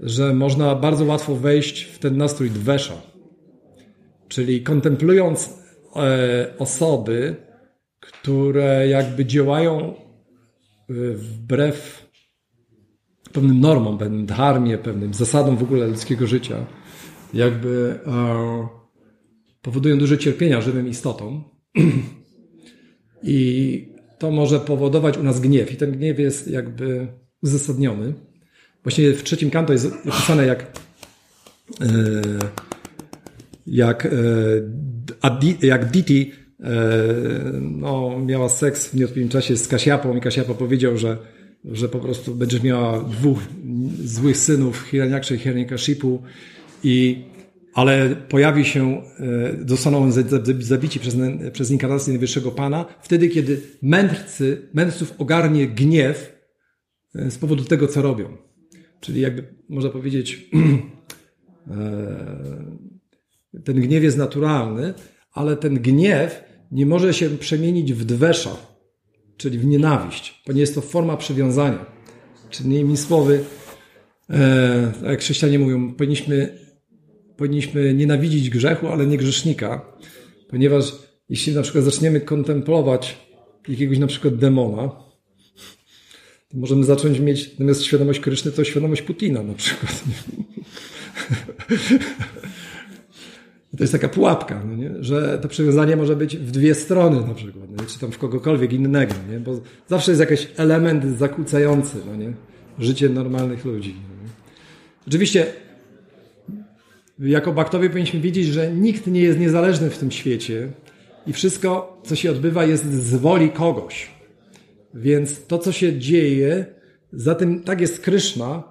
że można bardzo łatwo wejść w ten nastrój dwesza. Czyli kontemplując e, osoby, które jakby działają wbrew pewnym normom, pewnym dharmie, pewnym zasadom w ogóle ludzkiego życia, jakby e, powodują duże cierpienia żywym istotom. I to może powodować u nas gniew. I ten gniew jest jakby uzasadniony. Właśnie w trzecim kanto jest opisane jak e, jak, e, jak Diti no, miała seks w nieodpowiednim czasie z Kasiapą i Kasiapa powiedział, że, że po prostu będziesz miała dwóch złych synów, Hiranyaksha i Hiranyakashipu i ale pojawi się, e, zostaną zabici przez, przez inkarnację Najwyższego Pana, wtedy, kiedy mędrcy, mędrców ogarnie gniew e, z powodu tego, co robią. Czyli jakby można powiedzieć, e, ten gniew jest naturalny, ale ten gniew nie może się przemienić w dwesza, czyli w nienawiść, ponieważ jest to forma przywiązania. Czyli innymi słowy, jak chrześcijanie mówią, powinniśmy powinniśmy nienawidzić grzechu, ale nie grzesznika, ponieważ jeśli na przykład zaczniemy kontemplować jakiegoś na przykład demona, to możemy zacząć mieć zamiast świadomość Kryszny, to świadomość Putina na przykład. To jest taka pułapka, no nie? że to przywiązanie może być w dwie strony na przykład, nie? czy tam w kogokolwiek innego, nie? bo zawsze jest jakiś element zakłócający no nie? życie normalnych ludzi. No Oczywiście jako baktowie powinniśmy wiedzieć, że nikt nie jest niezależny w tym świecie i wszystko, co się odbywa, jest z woli kogoś. Więc to, co się dzieje, za tym tak jest Kryszna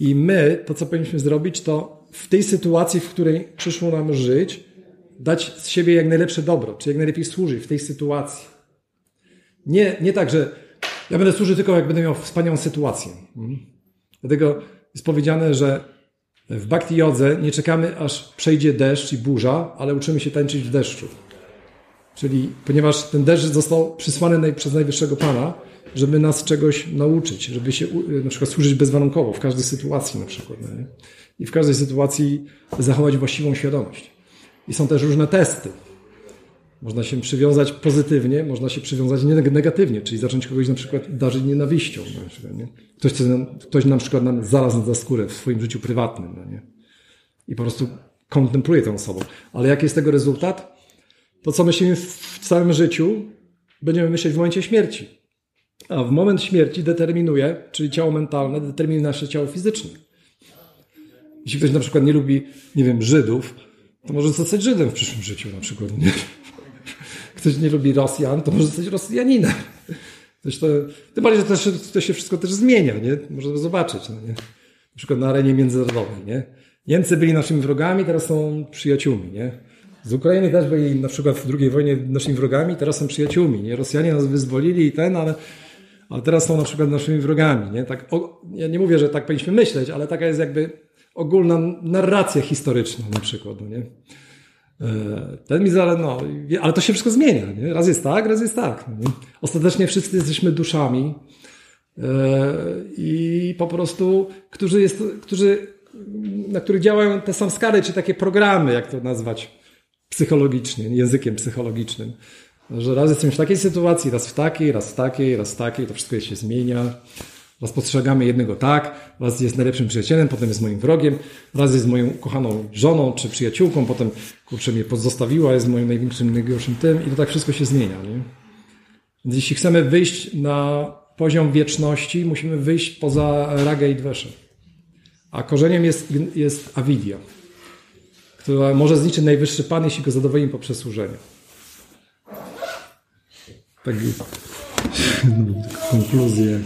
i my, to co powinniśmy zrobić, to w tej sytuacji, w której przyszło nam żyć, dać z siebie jak najlepsze dobro, czy jak najlepiej służyć w tej sytuacji. Nie, nie tak, że ja będę służył tylko jak będę miał wspaniałą sytuację. Mhm. Dlatego jest powiedziane, że w bhakti jodze nie czekamy, aż przejdzie deszcz i burza, ale uczymy się tańczyć w deszczu. Czyli ponieważ ten deszcz został przysłany przez Najwyższego Pana, żeby nas czegoś nauczyć, żeby się na przykład służyć bezwarunkowo w każdej sytuacji na przykład. No I w każdej sytuacji zachować właściwą świadomość. I są też różne testy. Można się przywiązać pozytywnie, można się przywiązać negatywnie, czyli zacząć kogoś na przykład darzyć nienawiścią. Na przykład, nie? Ktoś, ktoś na przykład nam zaraz za skórę w swoim życiu prywatnym. No nie? I po prostu kontempluje tę osobą. Ale jaki jest tego rezultat? To, co myślimy w całym życiu, będziemy myśleć w momencie śmierci. A w moment śmierci determinuje, czyli ciało mentalne, determinuje nasze ciało fizyczne. Jeśli ktoś na przykład nie lubi, nie wiem, Żydów, to może zostać Żydem w przyszłym życiu na przykład. Nie? ktoś nie lubi Rosjan, to może zostać Rosjaninem. Coś to, tym bardziej, że to, to się wszystko też zmienia, nie? Można zobaczyć, no nie? Na przykład na arenie międzynarodowej, nie? Niemcy byli naszymi wrogami, teraz są przyjaciółmi, nie? Z Ukrainy też byli na przykład w II wojnie naszymi wrogami, teraz są przyjaciółmi, nie? Rosjanie nas wyzwolili i ten, ale, ale teraz są na przykład naszymi wrogami, nie? Tak, o, ja nie mówię, że tak powinniśmy myśleć, ale taka jest jakby ogólna narracja historyczna na przykład, no nie? E, ten mi zale, no, ale to się wszystko zmienia. Nie? Raz jest tak, raz jest tak. Nie? Ostatecznie wszyscy jesteśmy duszami e, i po prostu, którzy, jest, którzy, na których działają te samskary, czy takie programy, jak to nazwać psychologicznie, językiem psychologicznym. Że raz jesteśmy w takiej sytuacji, raz w takiej, raz w takiej, raz w takiej, to wszystko się zmienia. Raz postrzegamy jednego tak, raz jest najlepszym przyjacielem, potem jest moim wrogiem, raz jest moją kochaną żoną czy przyjaciółką, potem kurczę mnie pozostawiła, jest moim największym, najgorszym tym i to tak wszystko się zmienia. Nie? Więc jeśli chcemy wyjść na poziom wieczności, musimy wyjść poza ragę i dwesze. A korzeniem jest, jest awidia, która może zniszczyć najwyższy Pan, jeśli go zadowolimy poprzez służenie. Tak, konkluzje.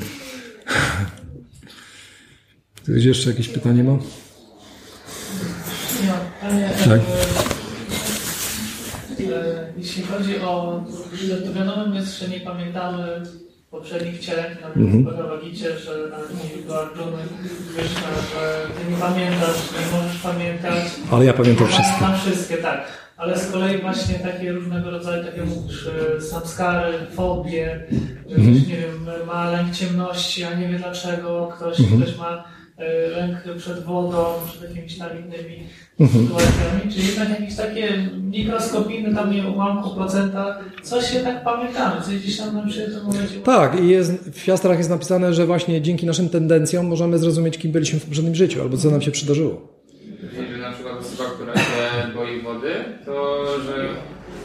Ktoś jeszcze jakieś pytanie ma? Ja, panie, tak. E, jeśli chodzi o, to wiadomo, my jeszcze nie pamiętamy poprzednich wcieleń, na mhm. Bhagavagicie, że do Arjuny Krishna, że ty nie pamiętasz, nie możesz pamiętać. Ale ja pamiętam wszystkie. Na wszystkie, tak. Ale z kolei właśnie takie różnego rodzaju, takie mówisz, e, samskary, fobie, że ktoś, nie wiem, ma lęk ciemności, a nie wie dlaczego, ktoś, ktoś ma e, lęk przed wodą, przed jakimiś tam innymi sytuacjami, czyli jednak jakieś takie mikroskopijne tam nie ułamku procenta, coś jednak pamiętamy, coś gdzieś tam nam się momencie... Tak, i jest, w Fiastrach jest napisane, że właśnie dzięki naszym tendencjom możemy zrozumieć, kim byliśmy w poprzednim życiu, albo co nam się przydarzyło. To że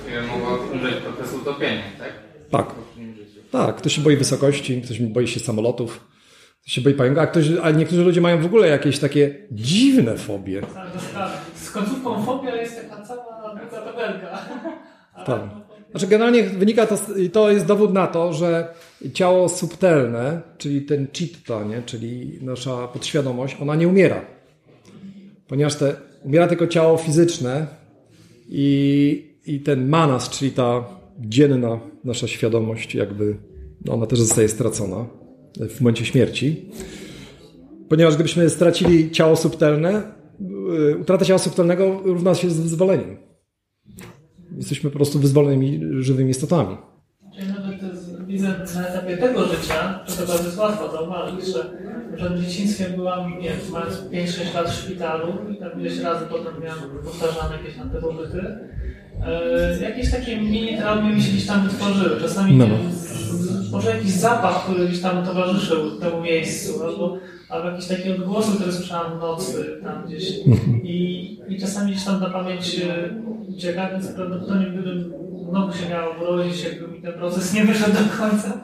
wiem, mogła umrzeć podczas utopienia, tak? Tak. Tak, ktoś się boi wysokości, ktoś boi się samolotów, ktoś się boi pająka, a, ktoś, a niektórzy ludzie mają w ogóle jakieś takie dziwne fobie. Tak, tak. Z końcówką fobia jest taka cała długa tabelka. Tak. Znaczy generalnie wynika to, to jest dowód na to, że ciało subtelne, czyli ten chitta, nie? czyli nasza podświadomość, ona nie umiera. Ponieważ te, umiera tylko ciało fizyczne i, i ten manas, czyli ta dzienna nasza świadomość, jakby no ona też zostaje stracona w momencie śmierci. Ponieważ gdybyśmy stracili ciało subtelne, yy, utrata ciała subtelnego równa się z wyzwoleniem. Jesteśmy po prostu wyzwolonymi, żywymi istotami. Na etapie tego życia, to bardzo jest łatwo zauważyć, że, że w dzieciństwie byłam, nie wiem, mając 5-6 lat w szpitalu i tam ileś razy potem miałam powtarzane jakieś tam te pobyty. E, jakieś takie mini traumy mi się gdzieś tam wytworzyły. Czasami No. nie z- z- może jakiś zapach, który gdzieś tam towarzyszył temu miejscu, albo, albo jakieś takie odgłosy, które słyszałam w nocy tam gdzieś. I, i czasami gdzieś tam na pamięć e, ucieka, więc prawdopodobnie gdybym znowu się miało urodzić, jakby mi ten proces nie wyszedł do końca,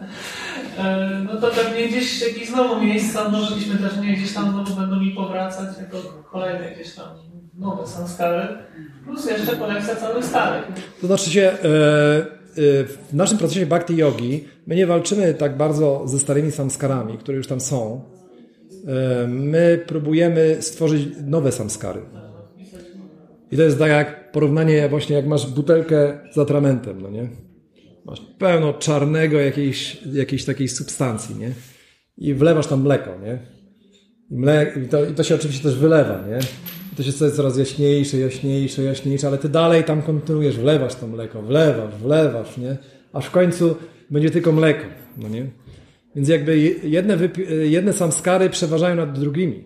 e, no to pewnie gdzieś jakieś znowu miejsca, no żebyśmy też nie gdzieś tam znowu będą mi powracać jako kolejne jakieś tam nowe samskary, plus jeszcze kolekcja całych starych. To znaczy się, e, w naszym procesie bhakti yogi my nie walczymy tak bardzo ze starymi samskarami, które już tam są. E, My próbujemy stworzyć nowe samskary. I to jest tak jak porównanie właśnie jak masz butelkę z atramentem, no nie? Masz pełno czarnego jakiejś, jakiejś takiej substancji, nie? I wlewasz tam mleko, nie? I, mle, i, to, I to się oczywiście też wylewa, nie? I to się staje coraz jaśniejsze, jaśniejsze, jaśniejsze, ale ty dalej tam kontynuujesz, wlewasz to mleko, wlewasz, wlewasz, nie? Aż w końcu będzie tylko mleko, no nie? Więc jakby je- jedne, jedne samskary przeważają nad drugimi.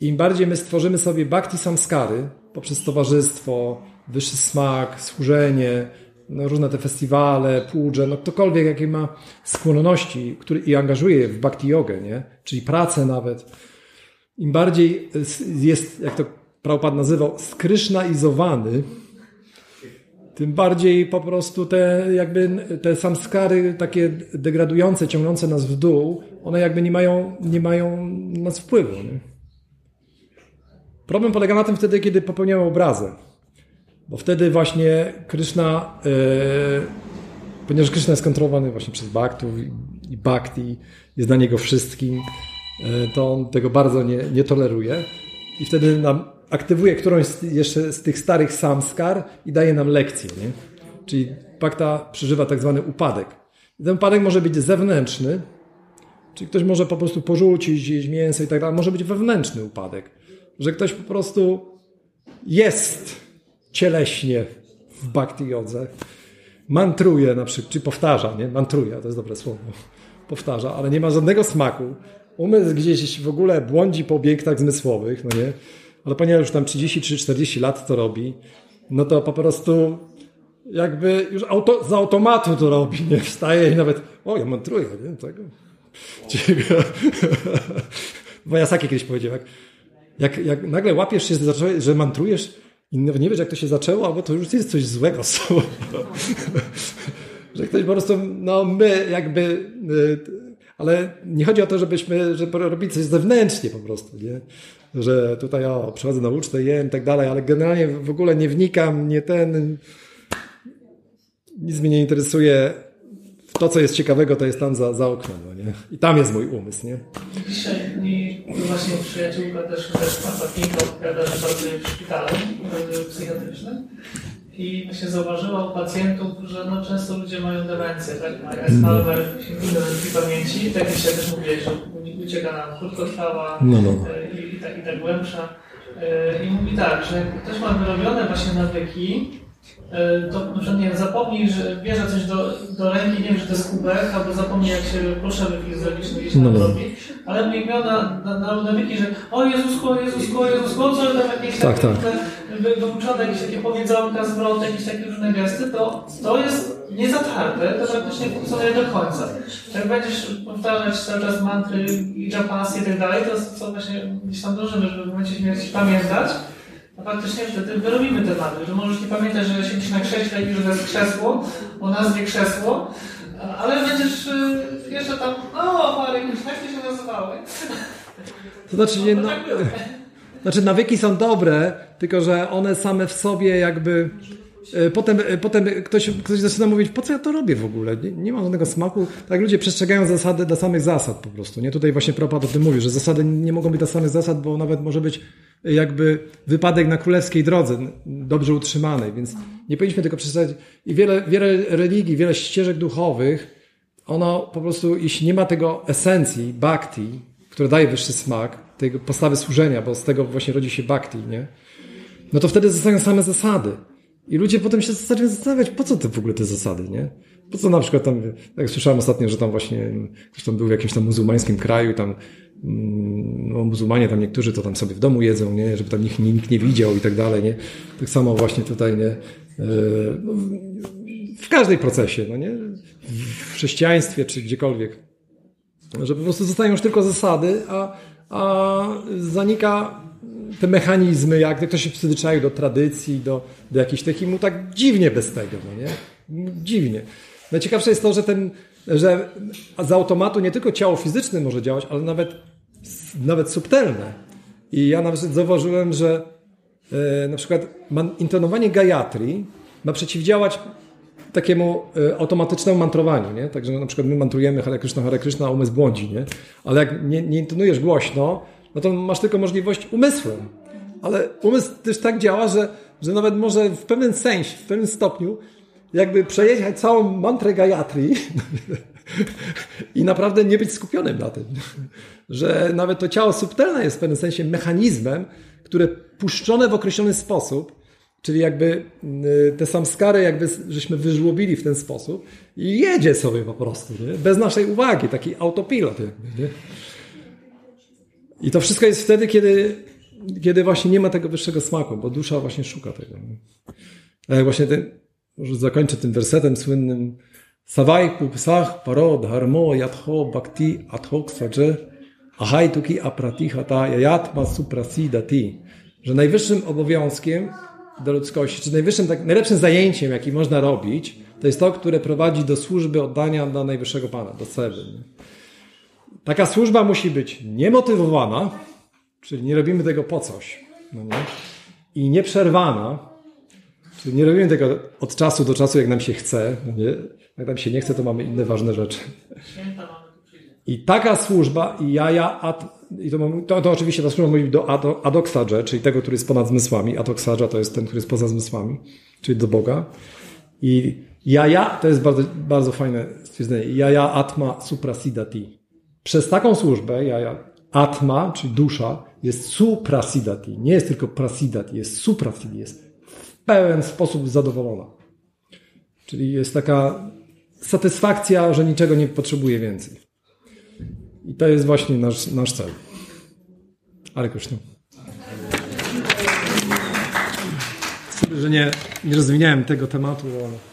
Im bardziej my stworzymy sobie bhakti samskary poprzez towarzystwo, wyższy smak, służenie, no różne te festiwale, pudże, no ktokolwiek jakie ma skłonności który, i angażuje je w bhakti jogę, nie? czyli pracę nawet, im bardziej jest, jak to Prabhupada nazywał, skrysznaizowany, tym bardziej po prostu te jakby te samskary takie degradujące, ciągnące nas w dół, one jakby nie mają, nie mają na nas wpływu. Nie? Problem polega na tym wtedy, kiedy popełniamy obrazę. Bo wtedy właśnie Kryszna, e, ponieważ Kryszna jest kontrolowany właśnie przez Bhaktów i, i Bhakti, jest dla niego wszystkim, e, to on tego bardzo nie, nie toleruje i wtedy nam aktywuje którąś z, jeszcze z tych starych samskar i daje nam lekcję. Nie? Czyli Bhakta przeżywa tak zwany upadek. Ten upadek może być zewnętrzny, czyli ktoś może po prostu porzucić, jeść mięso i tak dalej. Może być wewnętrzny upadek, że ktoś po prostu jest cieleśnie w bhakti jodze, mantruje na przykład, czy powtarza, nie? Mantruje, to jest dobre słowo. Powtarza, ale nie ma żadnego smaku. Umysł gdzieś w ogóle błądzi po obiektach zmysłowych, no nie? Ale ponieważ już tam 30 czy 40 lat to robi, no to po prostu jakby już auto, z automatu to robi, nie? Wstaje i nawet, o, ja mantruję, nie? Tego. Bo ja Saki kiedyś powiedział, jak, jak, jak nagle łapiesz się, że mantrujesz i nie wiesz, jak to się zaczęło, albo to już jest coś złego z tobą. że ktoś po prostu, no my jakby, y, ale nie chodzi o to, żebyśmy, żeby robić coś zewnętrznie po prostu, nie? Że tutaj, o, przychodzę na ucztę, jem i tak dalej, ale generalnie w ogóle nie wnikam, nie ten, nic mnie nie interesuje. To, co jest ciekawego, to jest tam za, za oknem, no nie? I tam jest mój umysł, nie? Dzisiaj mi właśnie przyjaciółka też, też pracownika opowiada, że pracuje w szpitalu y, psychiatrycznym i właśnie zauważyła u pacjentów, że no często ludzie mają demencję, tak? Mają Alzheimer, demencję pamięci, tak jak dzisiaj też mówiłeś, że ucieka nam krótkotrwała No, no. y, i, i, tak, i tak głębsza. E, I mówi tak, że jak ktoś ma wyrobione właśnie nawyki, e, to na przykład nie wiem, zapomnij, że bierze coś do, do ręki, nie wiem, że to jest kubek, albo zapomni jak się proszę gdzieś No, tam no. robi. Ale jak miał na, na, na nawyki, że o Jezusko, Jezusko, Jezusko, co tam jakieś Tak, takie tak. wyuczone jakieś takie powiedzonka, zwroty, jakieś takie różne gesty, to to jest niezatarte, to praktycznie funkcjonuje do końca. Jak będziesz powtarzać cały czas mantry i japasy i tak dalej, to co właśnie gdzieś tam dążymy, żeby w momencie śmierci pamiętać, a faktycznie wtedy wyrobimy te mantry, że możesz nie pamiętać, że siedzisz na krześle i że to jest krzesło, o nazwie krzesło, ale będziesz y, jeszcze tam, o Marek, jak to się nazywały? To znaczy, nie, no, tak było. znaczy nawyki są dobre, tylko że one same w sobie jakby... e, Potem, e, potem ktoś, ktoś zaczyna mówić, po co ja to robię w ogóle? Nie, nie ma żadnego smaku. Tak ludzie przestrzegają zasady dla samych zasad po prostu. Nie? Tutaj właśnie Prabhupada o tym mówi, że zasady nie mogą być dla samych zasad, bo nawet może być jakby wypadek na królewskiej drodze, dobrze utrzymanej, więc nie powinniśmy tego przestrzegać. I wiele, wiele religii, wiele ścieżek duchowych, ono po prostu, jeśli nie ma tego esencji, bhakti, które daje wyższy smak, tej postawy służenia, bo z tego właśnie rodzi się bhakti, nie? No to wtedy zostają same zasady. I ludzie potem się zaczynają zastanawiać, po co te w ogóle te zasady, nie? Po co na przykład tam, jak słyszałem ostatnio, że tam właśnie ktoś tam był w jakimś tam muzułmańskim kraju tam no, muzułmanie tam niektórzy to tam sobie w domu jedzą, nie? Żeby tam nikt, nikt nie widział i tak dalej, nie? Tak samo właśnie tutaj, nie? E, no, w każdej procesie, no nie? W chrześcijaństwie czy gdziekolwiek. Że po prostu zostają już tylko zasady, a, a zanika te mechanizmy, jak ktoś się przyzwyczaił do tradycji, do, do jakichś takich, mu tak dziwnie bez tego, no nie? Dziwnie. Najciekawsze jest to, że ten, że z automatu nie tylko ciało fizyczne może działać, ale nawet, nawet subtelne. I ja nawet zauważyłem, że e, na przykład intonowanie gayatri ma przeciwdziałać takiemu e, automatycznemu mantrowaniu, nie? Także na przykład my mantrujemy Hare Krishna, Hare Krishna, umysł błądzi, nie? Ale jak nie, nie intonujesz głośno, no to masz tylko możliwość umysłem. Ale umysł też tak działa, że, że nawet może w pewnym sensie, w pewnym stopniu jakby przejechać całą mantrę Gayatri i naprawdę nie być skupionym na tym. Że nawet to ciało subtelne jest w pewnym sensie mechanizmem, które puszczone w określony sposób, czyli jakby y, te samskary jakby żeśmy wyżłobili w ten sposób i jedzie sobie po prostu, nie? bez naszej uwagi, taki autopilot jakby, nie? I to wszystko jest wtedy, kiedy, kiedy właśnie nie ma tego wyższego smaku, bo dusza właśnie szuka tego. Nie? A jak właśnie ten, może zakończę tym wersetem słynnym Savai pupsach paro dharmo yatho bhakti athok sadze ahai tuki apratihata yayatma suprasidati. Że najwyższym obowiązkiem do ludzkości, czy najwyższym, tak, najlepszym zajęciem, jaki można robić, to jest to, które prowadzi do służby oddania dla najwyższego Pana, do Seby. Taka służba musi być niemotywowana, czyli nie robimy tego po coś, no nie? i nieprzerwana, czyli nie robimy tego od czasu do czasu, jak nam się chce. No nie? Jak nam się nie chce, to mamy inne ważne rzeczy. I taka służba, i jaja, ad, i to, to, to oczywiście ta służba mówi do ado- adoksadże, czyli tego, który jest ponad zmysłami. Adoksadża to jest ten, który jest poza zmysłami, czyli do Boga. I jaja to jest bardzo, bardzo fajne stwierdzenie. Jaja atma suprasidati. Przez taką służbę, jaja atma, czyli dusza, jest suprasidati. Nie jest tylko prasidati, jest suprasidati, jest w pełen sposób zadowolona. Czyli jest taka satysfakcja, że niczego nie potrzebuje więcej. I to jest właśnie nasz, nasz cel. Ale Krishna. Sorry, że nie, nie rozwiniałem tego tematu, ale